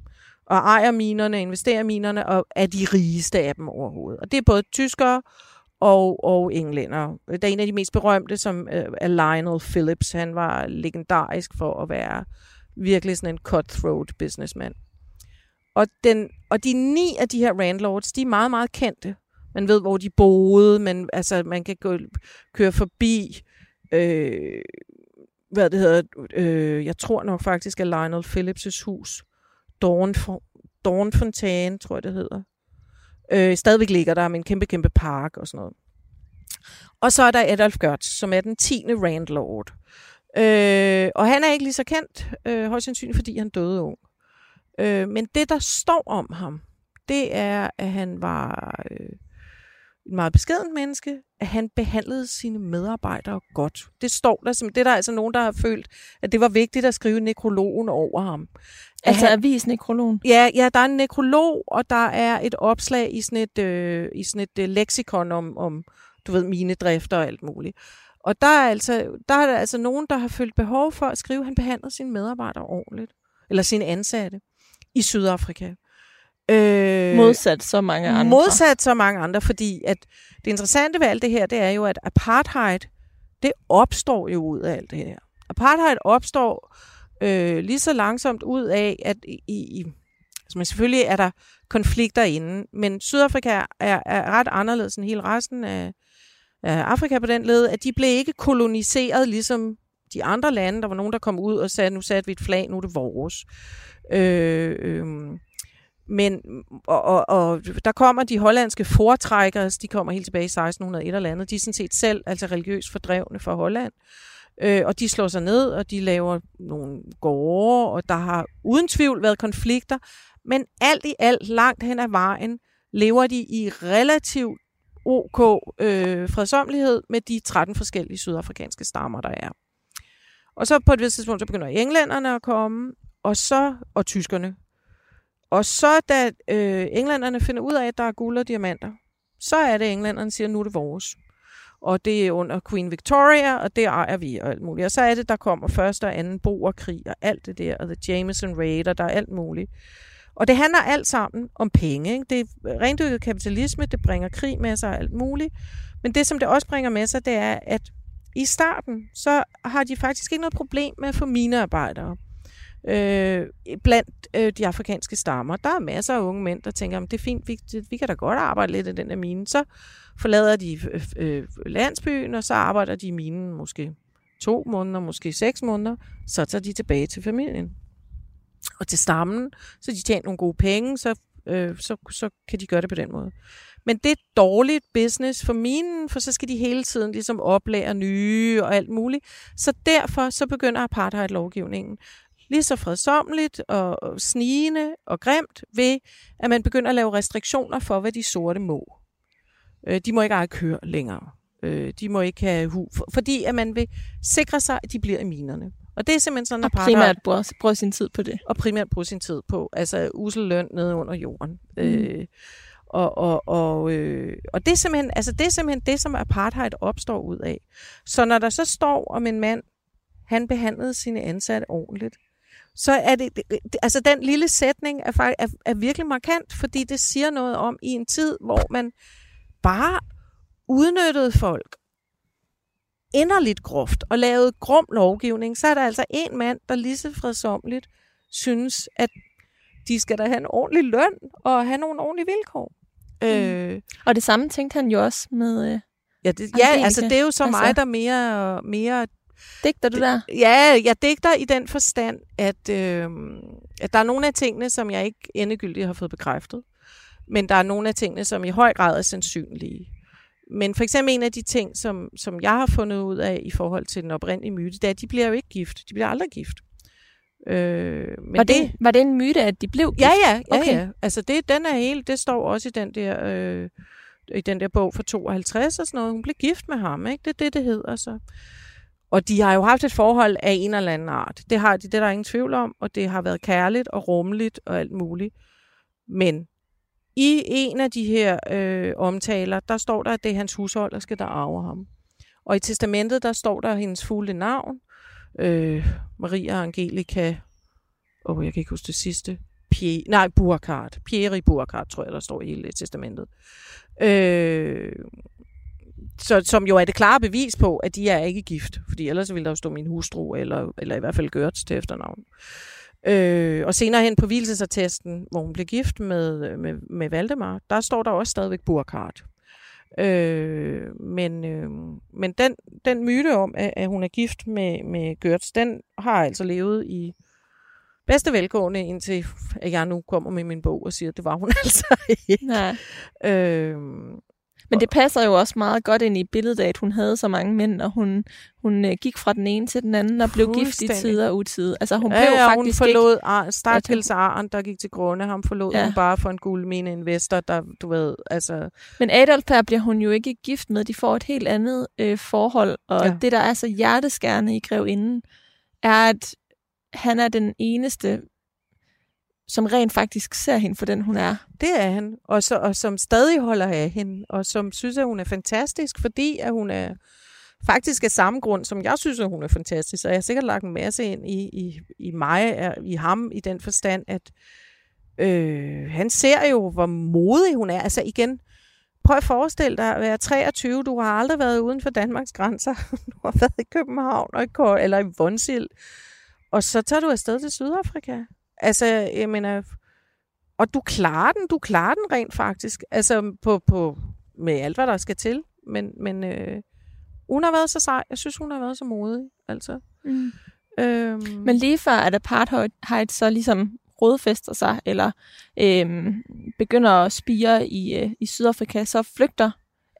Og ejer minerne, investerer minerne, og er de rigeste af dem overhovedet. Og det er både tyskere og, og englænder. Der er en af de mest berømte, som øh, er Lionel Phillips. Han var legendarisk for at være virkelig sådan en cutthroat businessman. Og, den, og de ni af de her landlords, de er meget, meget kendte. Man ved, hvor de boede, men altså, man kan gå, køre forbi, øh, hvad det hedder, øh, jeg tror nok faktisk, at Lionel Phillips' hus, Dawnfo- Dawnfontaine, tror jeg det hedder, øh, stadigvæk ligger der med en kæmpe, kæmpe park og sådan noget. Og så er der Adolf Gertz, som er den 10. Randlord. Øh, og han er ikke lige så kendt, øh, højst sandsynligt, fordi han døde ung. Øh, men det, der står om ham, det er, at han var øh, en meget beskeden menneske, at han behandlede sine medarbejdere godt. Det står der simpelthen. Det er der altså nogen, der har følt, at det var vigtigt at skrive nekrologen over ham. At Altså han- avisnekrologen. Ja, ja, der er en nekrolog, og der er et opslag i sådan et, øh, i sådan et øh, leksikon om, om, du ved, mine drifter og alt muligt. Og der er, altså, der er der altså nogen, der har følt behov for at skrive, at han behandlede sine medarbejdere ordentligt. Eller sine ansatte i Sydafrika. Øh, Modsat så mange andre. Modsat så mange andre, fordi at det interessante ved alt det her, det er jo, at apartheid, det opstår jo ud af alt det her. Apartheid opstår øh, lige så langsomt ud af, at i, i altså, men selvfølgelig er der konflikter inden, men Sydafrika er, er ret anderledes end hele resten af, af Afrika på den led, at de blev ikke koloniseret ligesom de andre lande. Der var nogen, der kom ud og sagde, nu satte vi et flag, nu er det vores. Øh, øh, men, og, og, og der kommer de hollandske foretrækkere, de kommer helt tilbage i 1601 eller andet, de er sådan set selv altså religiøst fordrevne fra Holland. Øh, og de slår sig ned, og de laver nogle gårde, og der har uden tvivl været konflikter, men alt i alt langt hen ad vejen lever de i relativt ok øh, fredsomlighed med de 13 forskellige sydafrikanske stammer, der er. Og så på et vist tidspunkt, så begynder englænderne at komme, og så og tyskerne. Og så da øh, englænderne finder ud af, at der er guld og diamanter, så er det englænderne siger, nu er det vores. Og det er under Queen Victoria, og det ejer vi og alt muligt. Og så er det, der kommer første og anden boerkrig og alt det der, og The Jameson Raid, og der er alt muligt. Og det handler alt sammen om penge. Ikke? Det er rendyrket kapitalisme, det bringer krig med sig og alt muligt. Men det, som det også bringer med sig, det er, at i starten, så har de faktisk ikke noget problem med at få minearbejdere øh, blandt øh, de afrikanske stammer. Der er masser af unge mænd, der tænker, det er fint, vi, vi kan da godt arbejde lidt i den der mine. Så forlader de øh, øh, landsbyen, og så arbejder de i minen måske to måneder, måske seks måneder. Så tager de tilbage til familien og til stammen, så de tjener nogle gode penge, så, øh, så, så kan de gøre det på den måde. Men det er dårligt business for minen, for så skal de hele tiden ligesom oplære nye og alt muligt. Så derfor så begynder apartheid-lovgivningen lige så fredsomligt og snigende og grimt ved, at man begynder at lave restriktioner for, hvad de sorte må. Øh, de må ikke eje køre længere. Øh, de må ikke have hu, fordi at man vil sikre sig, at de bliver i minerne. Og det er simpelthen sådan, at Og primært bruger, bruger sin tid på det. Og primært bruger sin tid på, altså usel løn nede under jorden. Mm. Øh, og, og, og, øh, og det, er simpelthen, altså det er simpelthen det, som apartheid opstår ud af. Så når der så står om en mand, han behandlede sine ansatte ordentligt, så er det, altså den lille sætning er, er, er virkelig markant, fordi det siger noget om i en tid, hvor man bare udnyttede folk inderligt groft og lavede grum lovgivning, så er der altså en mand, der lige så fredsomligt synes, at de skal da have en ordentlig løn og have nogle ordentlige vilkår. Mm. Øh, og det samme tænkte han jo også med... Øh, ja, det, ja altså det er jo så altså, mig, der mere, mere Digter du der? Ja, jeg digter i den forstand, at, øh, at der er nogle af tingene, som jeg ikke endegyldigt har fået bekræftet. Men der er nogle af tingene, som i høj grad er sandsynlige. Men for eksempel en af de ting, som, som jeg har fundet ud af i forhold til den oprindelige myte, det er, at de bliver jo ikke gift. De bliver aldrig gift. Øh, men var, det, det, var det en myte, at de blev gift? Ja, ja. ja, okay. ja. Altså det, den er helt, det står også i den der... Øh, i den der bog fra 52 og sådan noget. Hun blev gift med ham, ikke? Det er det, det hedder så. Og de har jo haft et forhold af en eller anden art. Det har de, det er der ingen tvivl om, og det har været kærligt og rummeligt og alt muligt. Men i en af de her øh, omtaler, der står der, at det er hans husholderske, der arver arve ham. Og i testamentet, der står der hendes fulde navn. Øh, Maria Angelica, åh, oh, jeg kan ikke huske det sidste. Pie, nej, Burkhardt. Pierre Burkhardt, tror jeg, der står i hele testamentet. Øh, så, som jo er det klare bevis på, at de er ikke gift. Fordi ellers ville der jo stå min hustru, eller, eller i hvert fald Gørts til efternavn. Øh, og senere hen på hvilesesattesten, hvor hun blev gift med, med, med Valdemar, der står der også stadigvæk Burkhardt. Øh, men øh, men den, den myte om, at, at hun er gift med, med Gørts, den har altså levet i bedste velgående, indtil at jeg nu kommer med min bog og siger, at det var hun altså ikke. Nej. Øh, men det passer jo også meget godt ind i billedet af, at hun havde så mange mænd, og hun, hun øh, gik fra den ene til den anden og blev gift i tid og utid. Altså hun ja, blev ja, faktisk hun forlod ikke... Stakkels Arn, der gik til grunde. Ham forlod ja. hun bare for en guldmine investor, der, du ved, altså... Men Adolf her bliver hun jo ikke gift med. De får et helt andet øh, forhold, og ja. det, der er så hjerteskærende i Grevinden, er, at han er den eneste som rent faktisk ser hende for den, hun er. Det er han, og, så, og som stadig holder af hende, og som synes, at hun er fantastisk, fordi at hun er faktisk af samme grund, som jeg synes, at hun er fantastisk. Og jeg har sikkert lagt en masse ind i, i, i mig, i ham, i den forstand, at øh, han ser jo, hvor modig hun er. Altså igen, prøv at forestille dig at være 23, du har aldrig været uden for Danmarks grænser. Du har været i København og i, eller i Vonsild. Og så tager du afsted til Sydafrika. Altså, jeg mener, og du klarer den, du klarer den rent faktisk, altså på, på, med alt, hvad der skal til, men, men øh, hun har været så sej, jeg synes, hun har været så modig, altså. Mm. Øhm. Men lige før, at apartheid så ligesom rodfester sig, eller øhm, begynder at spire i, øh, i Sydafrika, så flygter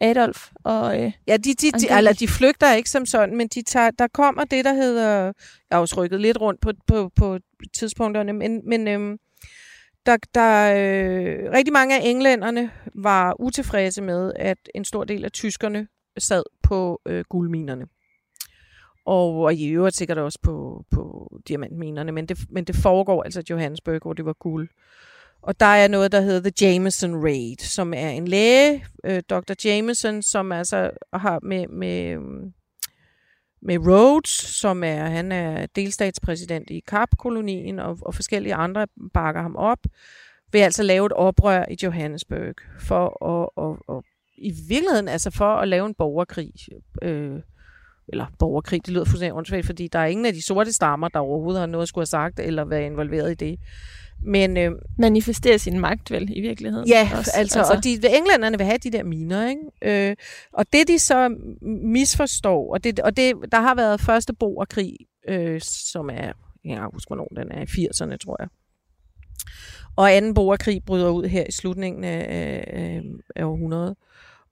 Adolf og øh, Ja, de, de, de, eller de flygter ikke som sådan, men de tager, der kommer det, der hedder... Jeg har også rykket lidt rundt på, på, på tidspunkterne, men, men øhm, der, der øh, rigtig mange af englænderne var utilfredse med, at en stor del af tyskerne sad på øh, guldminerne. Og, og i øvrigt sikkert også på, på diamantminerne, men det, men det foregår altså Johannesburg, hvor det var guld. Og der er noget, der hedder The Jameson Raid, som er en læge, øh, Dr. Jameson, som altså har med, med, med Rhodes, som er, han er delstatspræsident i Kapkolonien, og, og forskellige andre bakker ham op. vil altså lave et oprør i Johannesburg for at, at, at i virkeligheden altså for at lave en borgerkrig. Øh, eller borgerkrig, det lyder fuldstændig åndssvagt, fordi der er ingen af de sorte stammer, der overhovedet har noget at skulle have sagt, eller været involveret i det. Men, øh, Manifestere sin magt vel i virkeligheden. Ja, også. altså, altså, og de, englænderne vil have de der miner, ikke? Øh, og det de så misforstår, og, det, og det, der har været første borgerkrig, øh, som er, jeg kan huske, hvornår den er, i 80'erne, tror jeg. Og anden borgerkrig bryder ud her i slutningen af, af, af århundredet.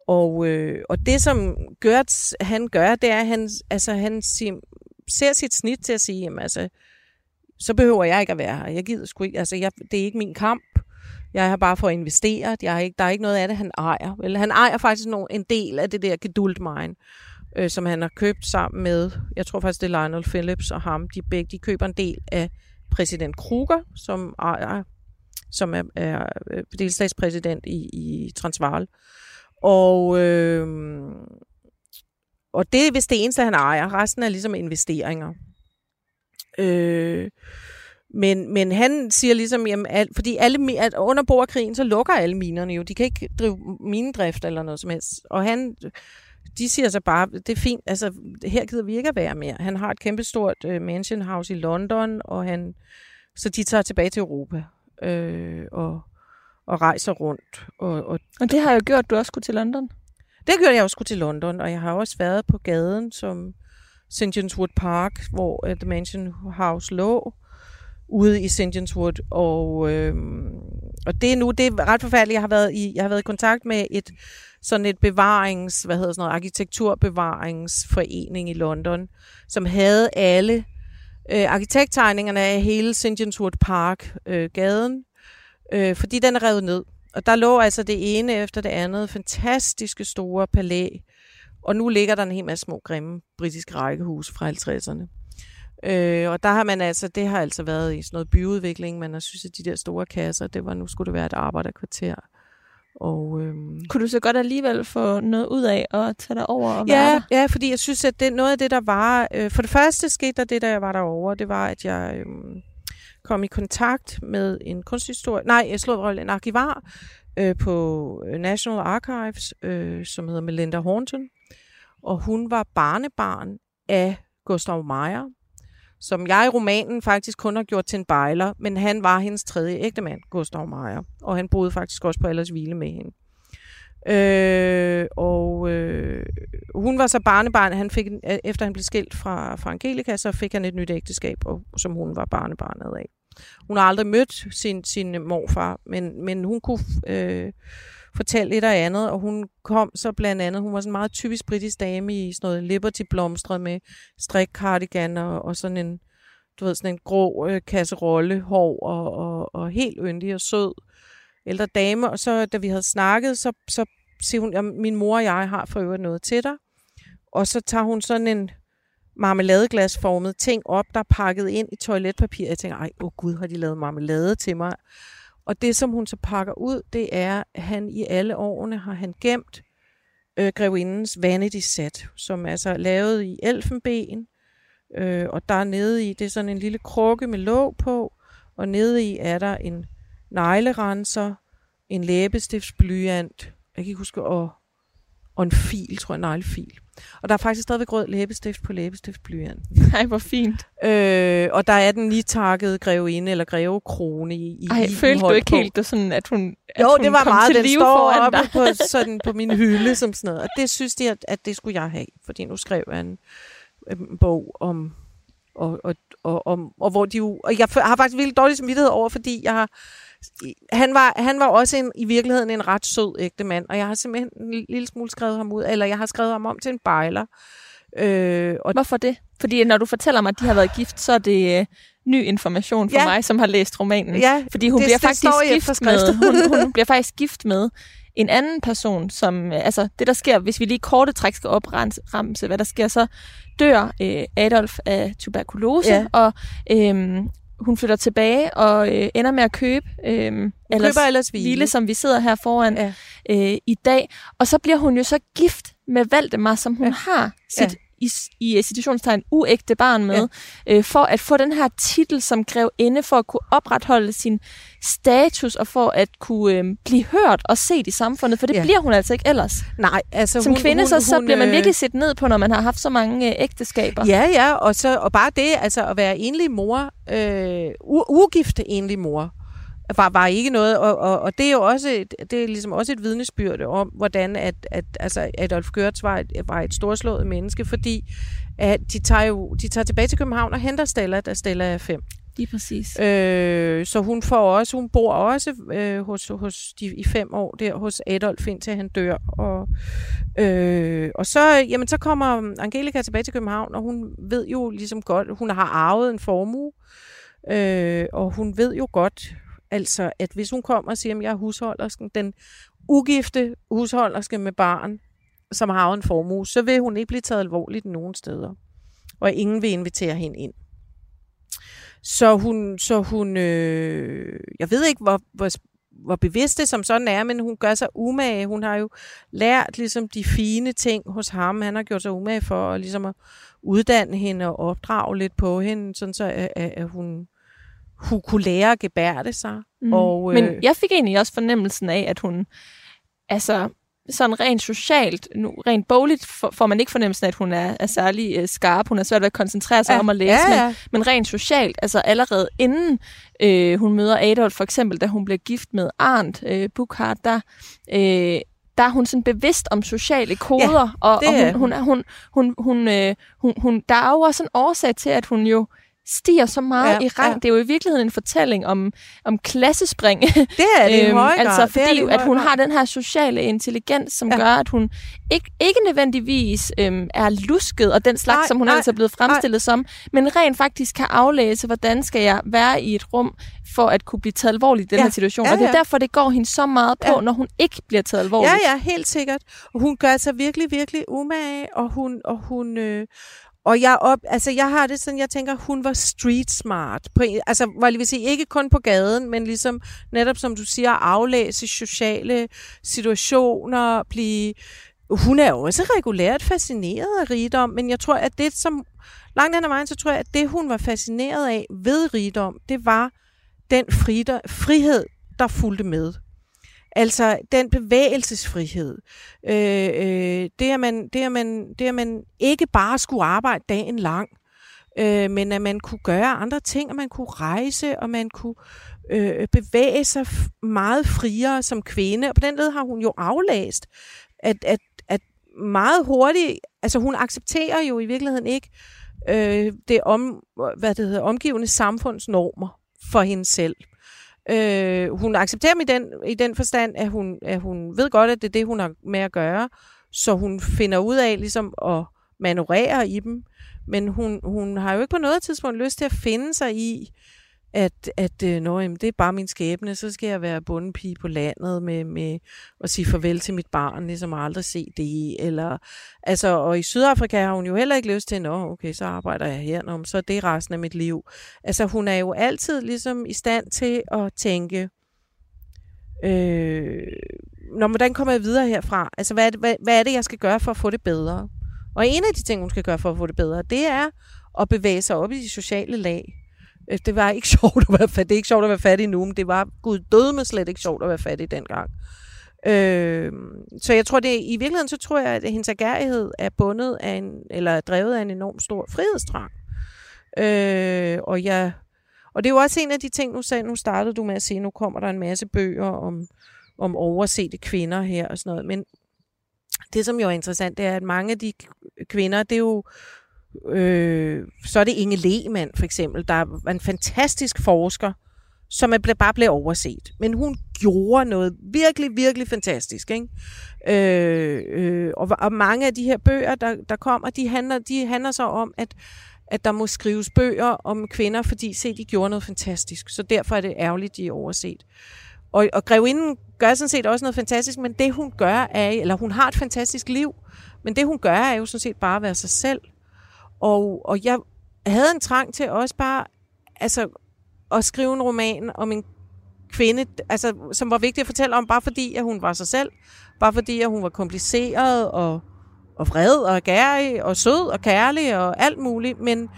Og, øh, og det, som Gertz, han gør, det er, at han, altså, han siger, ser sit snit til at sige, jamen, altså, så behøver jeg ikke at være her. Jeg gider sgu ikke, altså, jeg, det er ikke min kamp. Jeg har bare for at investere. Jeg har ikke, der er ikke noget af det, han ejer. Vel, han ejer faktisk nogle, en del af det der geduld mine, øh, som han har købt sammen med, jeg tror faktisk, det er Lionel Phillips og ham. De begge, de køber en del af præsident Kruger, som ejer som er, er øh, delstatspræsident i, i Transvaal. Og, øh, og det er vist det eneste, han ejer. Resten er ligesom investeringer. Øh, men, men han siger ligesom, jamen, al, fordi alle, at under borgerkrigen, så lukker alle minerne jo. De kan ikke drive minedrift eller noget som helst. Og han, de siger så bare, det er fint, altså her gider vi ikke at være mere. Han har et kæmpestort uh, mansion house i London, og han, så de tager tilbage til Europa øh, og, og rejser rundt. Og, og, og det har jo gjort, at du også skulle til London. Det gjorde jeg også skulle til London, og jeg har også været på gaden som St. John's Wood Park, hvor uh, The Mansion House lå ude i St. John's Wood, og, øh, og det er nu, det er ret forfærdeligt, jeg har været i, jeg har været i kontakt med et sådan et bevarings, hvad hedder sådan noget, arkitekturbevaringsforening i London, som havde alle øh, arkitekttegningerne af hele St. John's Wood Park, øh, gaden, øh, fordi den er revet ned. Og der lå altså det ene efter det andet fantastiske store palæ, og nu ligger der en hel masse små grimme britiske rækkehuse fra 50'erne. Øh, og der har man altså, det har altså været i sådan noget byudvikling, man har synes, at de der store kasser, det var, nu skulle det være et arbejderkvarter. Og, øhm, Kunne du så godt alligevel få noget ud af at tage dig over og ja, være der? Ja, fordi jeg synes, at det, noget af det, der var... Øh, for det første skete der det, da jeg var derovre, det var, at jeg øh, kom i kontakt med en kunsthistorie... Nej, jeg slog en arkivar øh, på National Archives, øh, som hedder Melinda Hornton. Og hun var barnebarn af Gustav Meyer, som jeg i romanen faktisk kun har gjort til en bejler, men han var hendes tredje ægtemand, Gustav Meyer, og han boede faktisk også på Allers Hvile med hende. Øh, og øh, hun var så barnebarn, han fik, øh, efter han blev skilt fra, fra Angelica, så fik han et nyt ægteskab, og, som hun var barnebarnet af. Hun har aldrig mødt sin, sin morfar, men, men hun kunne øh, fortælle et og andet, og hun kom så blandt andet, hun var sådan en meget typisk britisk dame i sådan noget Liberty blomstret med strik cardigan og, og sådan en, du ved, sådan en grå øh, kasserolle, hår og, og, og helt yndig og sød ældre dame. Og så da vi havde snakket, så, så siger hun, at min mor og jeg har for øvrigt noget til dig. Og så tager hun sådan en marmeladeglasformet ting op, der er pakket ind i toiletpapir. Jeg tænker, ej, åh oh gud, har de lavet marmelade til mig? Og det, som hun så pakker ud, det er, at han i alle årene har han gemt øh, grevindens vanity set, som er lavet i elfenben. Øh, og der nede i, det er sådan en lille krukke med låg på, og nede i er der en neglerenser, en læbestiftsblyant, jeg kan ikke huske, og, og en fil, tror jeg, en neglefil. Og der er faktisk stadigvæk rød læbestift på læbestiftblyanten. Nej, hvor fint. Øh, og der er den nitakkede grevinde eller grevekrone i, i Ej, følte du ikke på. helt det sådan, at hun at Jo, hun det var kom meget, til den står oppe dig? på, sådan, på min hylde som sådan noget. Og det synes de, at, at det skulle jeg have, fordi nu skrev jeg en, en bog om og, og, og, og, og hvor de jo, og jeg har faktisk virkelig dårlig samvittighed over, fordi jeg har, han var, han var også en, i virkeligheden en ret sød ægte mand, og jeg har simpelthen en lille smule skrevet ham ud, eller jeg har skrevet ham om til en bejler. Øh, og Hvorfor det? Fordi når du fortæller mig, at de har været gift, så er det øh, ny information for Ja. mig, som har læst romanen. ja, Fordi hun det- bliver det faktisk gift med, hun, hun bliver faktisk gift med en anden person, som, øh, altså det der sker, hvis vi lige korte træk skal opremse, hvad der sker, så dør øh, Adolf af tuberkulose, Ja. og øh, hun flytter tilbage og øh, ender med at købe øh, Ellers køber ellers hvile. Hvile, som vi sidder her foran Ja. øh, i dag. Og så bliver hun jo så gift med Valdemar, som hun ja. har sit i, i situationstegn uægte barn med, ja. øh, for at få den her titel som inde for at kunne opretholde sin status, og for at kunne øh, blive hørt og set i samfundet, for det ja. bliver hun altså ikke ellers. Nej, altså Som hun, kvinde, hun, så, så hun, bliver man øh, virkelig set ned på, når man har haft så mange øh, ægteskaber. Ja, ja, og, så, og bare det, altså at være enlig mor, øh, u- ugift enlig mor, var, var ikke noget, og, og, og det er jo også et, det er ligesom også et vidnesbyrd om, hvordan at, at altså Adolf Görtz var et, var et storslået menneske, fordi at de tager jo de tager tilbage til København og henter Stella, da Stella er fem. Lige præcis. Øh, så hun får også, hun bor også øh, hos, hos de, i fem år der hos Adolf indtil han dør. Og, øh, og så, jamen, så kommer Angelica tilbage til København, og hun ved jo ligesom godt, hun har arvet en formue, øh, og hun ved jo godt, altså, at hvis hun kommer og siger, at jeg er husholdersken, den ugifte husholderske med barn, som har en formue, så vil hun ikke blive taget alvorligt nogen steder. Og ingen vil invitere hende ind. Så hun, så hun øh, jeg ved ikke, hvor, hvor, hvor bevidst det som sådan er, men hun gør sig umage. Hun har jo lært ligesom de fine ting hos ham. Han har gjort sig umage for at, ligesom at uddanne hende og opdrage lidt på hende, sådan så at, at, at hun, hun kunne lære at gebærde sig. Mm. Og, øh, Men jeg fik egentlig også fornemmelsen af, at hun, altså sådan rent socialt, nu, rent bogligt for, får man ikke fornemmelsen af, at hun er, er særlig øh, skarp. Hun er svært ved at koncentrere sig Ja, om at læse, ja, ja. Men, men rent socialt, altså allerede inden øh, hun møder Adolf, for eksempel, da hun bliver gift med Arndt øh, Buchhardt, der, øh, der er hun sådan bevidst om sociale koder, og, det og er hun, hun, er- hun, hun, hun, øh, hun, hun, der er jo også en årsag til, at hun jo stiger så meget Ja, ja, i rang. ja. Det er jo i virkeligheden en fortælling om, om klassespring. det er det grad. altså det fordi, det i at hun har den her sociale intelligens, som Ja. ja. gør, at hun ikke, ikke nødvendigvis øhm, er lusket og den slags, nej, som hun nej, ellers er blevet fremstillet som, men rent faktisk kan aflæse, hvordan skal jeg være i et rum, for at kunne blive taget alvorligt i den Ja, her situation. ja, Og det er ja. derfor, det går hende så meget på, Ja. ja. når hun ikke bliver taget alvorligt. Ja, ja, helt sikkert. Og hun gør sig virkelig, virkelig umage, og hun, og hun, øh, og jeg, op, altså jeg har det sådan, jeg tænker, hun var street smart. På, altså, hvad jeg vil sige, ikke kun på gaden, men ligesom netop, som du siger, aflæse sociale situationer, blive... Hun er jo også regulært fascineret af rigdom, men jeg tror, at det, som langt hen ad vejen, så tror jeg, at det, hun var fascineret af ved rigdom, det var den frider, frihed, der fulgte med. Altså den bevægelsesfrihed. Øh, øh, det, at man, det, at man, det, at man ikke bare skulle arbejde dagen lang, øh, men at man kunne gøre andre ting, og man kunne rejse, og man kunne øh, bevæge sig meget friere som kvinde. Og på den led har hun jo aflæst, at, at, at meget hurtigt, altså hun accepterer jo i virkeligheden ikke øh, det, om, hvad det hedder, omgivende samfundsnormer for hende selv. Øh, hun accepterer mig i den, i den forstand, at hun, at hun ved godt, at det er det, hun har med at gøre, så hun finder ud af ligesom at manøvrere i dem. Men hun, hun har jo ikke på noget tidspunkt lyst til at finde sig i, at, at øh, nå, jamen, det er bare min skæbne, så skal jeg være bundepige på landet med, med at sige farvel til mit barn, ligesom aldrig se det. Eller, altså, og i Sydafrika har hun jo heller ikke lyst til, nå, okay, så arbejder jeg her, nå, så er det resten af mit liv. Altså, hun er jo altid ligesom i stand til at tænke, øh, nå, hvordan kommer jeg videre herfra? Altså, hvad er, det, hvad, hvad er det, jeg skal gøre for at få det bedre? Og en af de ting, hun skal gøre for at få det bedre, det er at bevæge sig op i de sociale lag. Øh, det var ikke sjovt at være fattig. Det er ikke sjovt at være fattig nu, men det var gud døde med slet ikke sjovt at være fattig dengang. Øh, så jeg tror, det i virkeligheden, så tror jeg, at hendes agerighed er bundet af en, eller er drevet af en enorm stor frihedstrang. Øh, og jeg, og det er jo også en af de ting, nu, sagde, nu startede du med at sige, nu kommer der en masse bøger om, om oversete kvinder her og sådan noget. Men det, som jo er interessant, det er, at mange af de kvinder, det er jo, øh, så er det Inge Lehmann for eksempel, der var en fantastisk forsker, som er ble- bare blev overset. Men hun gjorde noget virkelig, virkelig fantastisk. Ikke? Øh, øh, og, og mange af de her bøger, der, der kommer, de handler, de handler så om, at at der må skrives bøger om kvinder, fordi se, de gjorde noget fantastisk. Så derfor er det ærgerligt, de er overset. Og, og grevinden gør sådan set også noget fantastisk, men det hun gør er, eller hun har et fantastisk liv, men det hun gør er jo sådan set bare at være sig selv. Og, og jeg havde en trang til også bare, altså, at skrive en roman om en kvinde, altså, som var vigtig at fortælle om, bare fordi, at hun var sig selv, bare fordi, at hun var kompliceret og og vred og gærig og sød og kærlig og alt muligt, men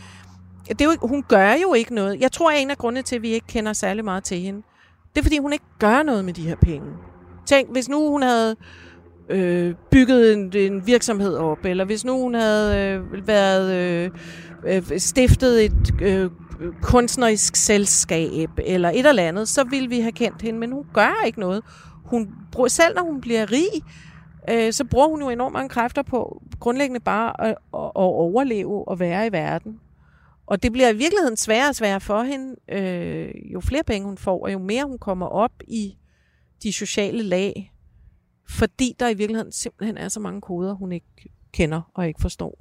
det er jo hun gør jo ikke noget. Jeg tror, at en af grundene til, at vi ikke kender særlig meget til hende, det er, fordi hun ikke gør noget med de her penge. Tænk, hvis nu hun havde øh, bygget en, en virksomhed op, eller hvis nu hun havde øh, været øh, øh, stiftet et øh, kunstnerisk selskab, eller et eller andet, så ville vi have kendt hende, men hun gør ikke noget. Hun bruger, selv når hun bliver rig, øh, så bruger hun jo enormt mange kræfter på grundlæggende bare at, at, at overleve og være i verden. Og det bliver i virkeligheden sværere og sværere for hende, øh, jo flere penge hun får, og jo mere hun kommer op i de sociale lag, fordi der i virkeligheden simpelthen er så mange koder, hun ikke kender og ikke forstår.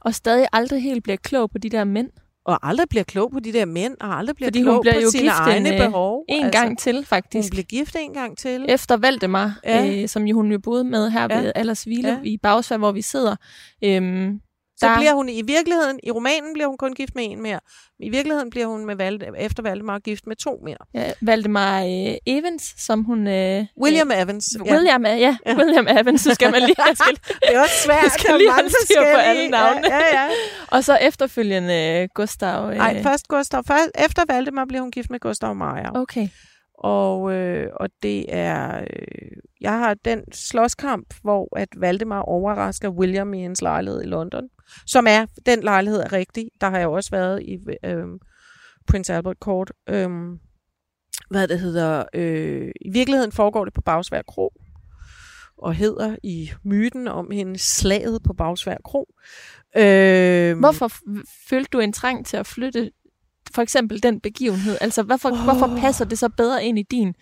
Og stadig aldrig helt bliver klog på de der mænd. Og aldrig bliver klog på de der mænd, og aldrig bliver Fordi klog bliver på jo sine gift egne en, øh, behov. En altså, gang til, faktisk. Hun bliver gift en gang til. Efter Valdemar, Ja. øh, som jo hun jo boede med her Ja. ved Allersvile ja. i Bagsvær, hvor vi sidder. Øhm, Så der- bliver hun i virkeligheden, i romanen bliver hun kun gift med en mere. I virkeligheden bliver hun med Valde, efter Valdemar gift med to mere. ja, Valdemar øh, Evans, som hun... Øh, William Evans. Øh, William, ja. ja, Ja. William Evans, så skal man lige til. Det er også svært. Jeg skal lige holde styr på alle navnene. Ja, ja, ja. Og så efterfølgende øh, Gustav. Øh, Nej, først Gustav. Først, efter Valdemar bliver hun gift med Gustav Meyer. Okay. Og, øh, og det er... Øh, jeg har den slåskamp, hvor at Valdemar overrasker William i hans lejlighed i London. Som er, den lejlighed er rigtig. Der har jeg også været i øh, Prince Albert Court. Øh, hvad det hedder... Øh, I virkeligheden foregår det på Bagsvær Kro. Og hedder i myten om hendes slaget på Bagsvær Kro. Øh, Hvorfor f- følte du en trang til at flytte for eksempel den begivenhed? Altså, hvorfor, oh. hvorfor passer det så bedre ind i din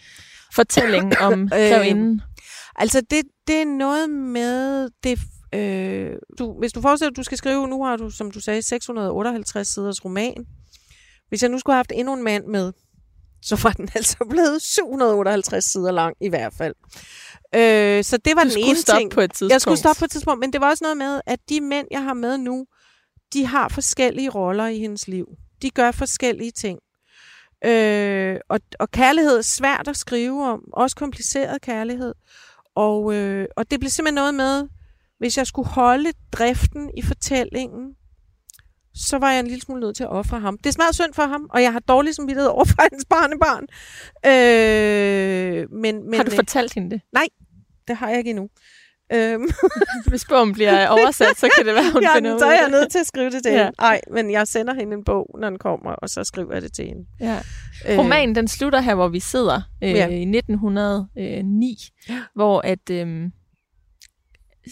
fortælling om grevinden? Altså, det, det er noget med... Det, øh, du, hvis du forestiller at du skal skrive, nu har du, som du sagde, 658 siders roman. Hvis jeg nu skulle have haft endnu en mand med, så var den altså blevet 758 sider lang i hvert fald. Øh, så det var Du den ene stoppe ting. på et tidspunkt. Jeg skulle stoppe på et tidspunkt, men det var også noget med, at de mænd, jeg har med nu, de har forskellige roller i hendes liv. De gør forskellige ting. Øh, og, og kærlighed er svært at skrive om, også kompliceret kærlighed. Og, øh, og det blev simpelthen noget med, hvis jeg skulle holde driften i fortællingen, så var jeg en lille smule nødt til at ofre ham. Det er smadret synd for ham, og jeg har dårlig samvittighed over for hans barnebarn. Øh, men, men, Har du fortalt hende det? det har jeg ikke endnu. Øhm, Hvis bogen bliver oversat, så kan det være, hun ja, finder så er jeg nødt til at skrive det til Ja. hende. Nej, men jeg sender hende en bog, når den kommer, og så skriver jeg det til hende. Ja. Øh, Romanen, den slutter her, hvor vi sidder øh, Ja. i 1909, Ja. hvor at øh,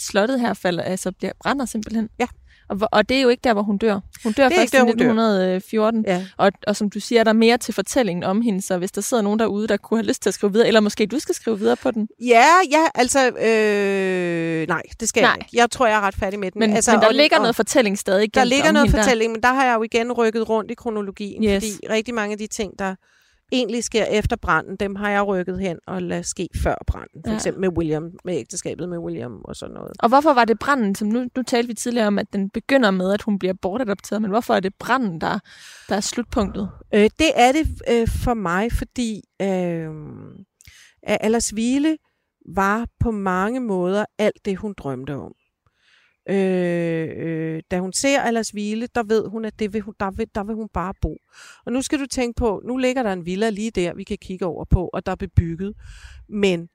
slottet her falder, altså bliver, brænder simpelthen. Ja. Og, og det er jo ikke der, hvor hun dør. Hun dør først i hun dør. 1914, Ja. og, og som du siger, er der mere til fortællingen om hende, så hvis der sidder nogen derude, der kunne have lyst til at skrive videre, eller måske du skal skrive videre på den. Ja, ja, altså, øh, nej, det skal Nej. jeg ikke. Jeg tror, jeg er ret færdig med den. Men, altså, men der og- ligger og- noget fortælling stadig Der ligger noget hende der. fortælling, men der har jeg jo igen rykket rundt i kronologien, Yes. fordi rigtig mange af de ting, der egentlig sker efter branden, dem har jeg rykket hen og ladet ske før branden. For Ja. eksempel med William, med ægteskabet med William og sådan noget. Og hvorfor var det branden, som nu, nu talte vi tidligere om, at den begynder med, at hun bliver bortadopteret, men hvorfor er det branden, der, der er slutpunktet? Øh, det er det øh, for mig, fordi øh, at Allersvile var på mange måder alt det, hun drømte om. Øh, øh, da hun ser Allersvile, der ved hun, at det vil hun, der, vil, der vil hun bare bo. Og nu skal du tænke på, nu ligger der en villa lige der, vi kan kigge over på, og der er bebygget. Men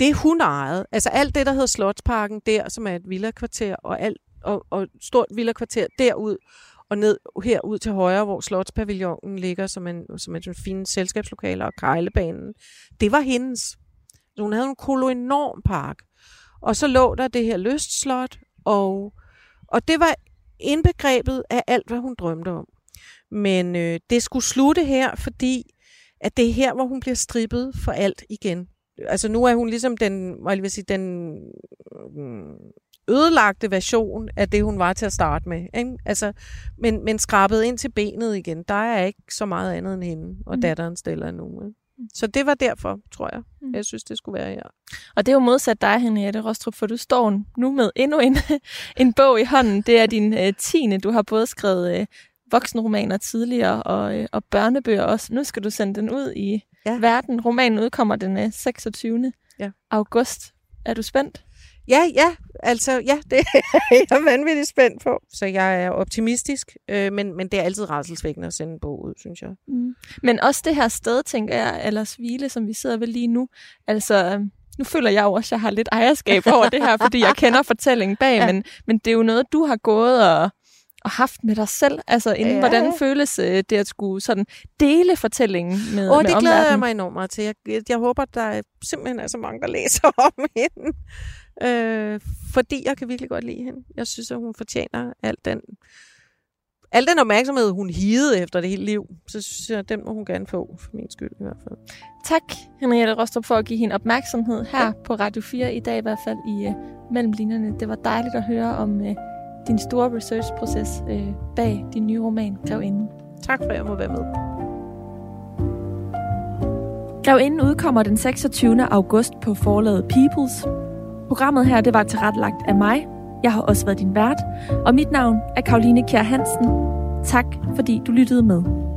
det hun ejede, altså alt det, der hedder Slotsparken der, som er et villakvarter, og, alt, og, og stort villakvarter derud, og ned herud til højre, hvor Slotspavillonen ligger, som en, som en fine selskabslokaler og kejlebanen. Det var hendes. Så hun havde en koloenorm park. Og så lå der det her lystslot, og, og det var indbegrebet af alt, hvad hun drømte om. Men øh, det skulle slutte her, fordi at det er her, hvor hun bliver strippet for alt igen. Altså nu er hun ligesom den, hvad jeg vil sige, den mm, ødelagte version af det, hun var til at starte med. Ikke? Altså, men, men skrabet ind til benet igen. Der er ikke så meget andet end hende og Mm. datteren Stella nu. Ikke? Så det var derfor, tror jeg. Mm. Jeg synes, det skulle være her. Og det er jo modsat dig, Henriette Rostrup, for du står nu med endnu en, en bog i hånden. Det er din øh, tiende. Du har både skrevet øh, voksenromaner tidligere og, øh, og børnebøger også. Nu skal du sende den ud i Ja. verden. Romanen udkommer den øh, 26. Ja. august. Er du spændt? Ja, ja, altså, ja, det er jeg vanvittigt spændt på. Så jeg er optimistisk, øh, men, men det er altid rædselsvækkende at sende en bog ud, synes jeg. Mm. Men også det her sted, tænker jeg, eller Hvile, som vi sidder ved lige nu, altså... øhm, Nu føler jeg jo også, at jeg har lidt ejerskab over det her, fordi jeg kender fortællingen bag, ja. men, men det er jo noget, du har gået og, og haft med dig selv. Altså, inden, ja. hvordan føles øh, det at skulle sådan dele fortællingen med, Åh, med det glæder jeg mig enormt meget til. Jeg, jeg, jeg håber, der er simpelthen er så mange, der læser om hende. Øh, fordi jeg kan virkelig godt lide hende. Jeg synes, at hun fortjener al den, al den opmærksomhed, hun hidede efter det hele liv. Så synes jeg, den må hun gerne få, for min skyld i hvert fald. Tak, Henriette Rostrup, for at give hende opmærksomhed her ja. på Radio 4 i dag, i hvert fald i uh, Mellemlinjerne. Det var dejligt at høre om uh, din store researchproces uh, bag din nye roman, Grevinden. Tak for, at jeg må være med. Grevinden udkommer den 26. august på forlaget Peoples. Programmet her, det var tilrettelagt af mig. Jeg har også været din vært, og mit navn er Karoline Kjær Hansen. Tak, fordi du lyttede med.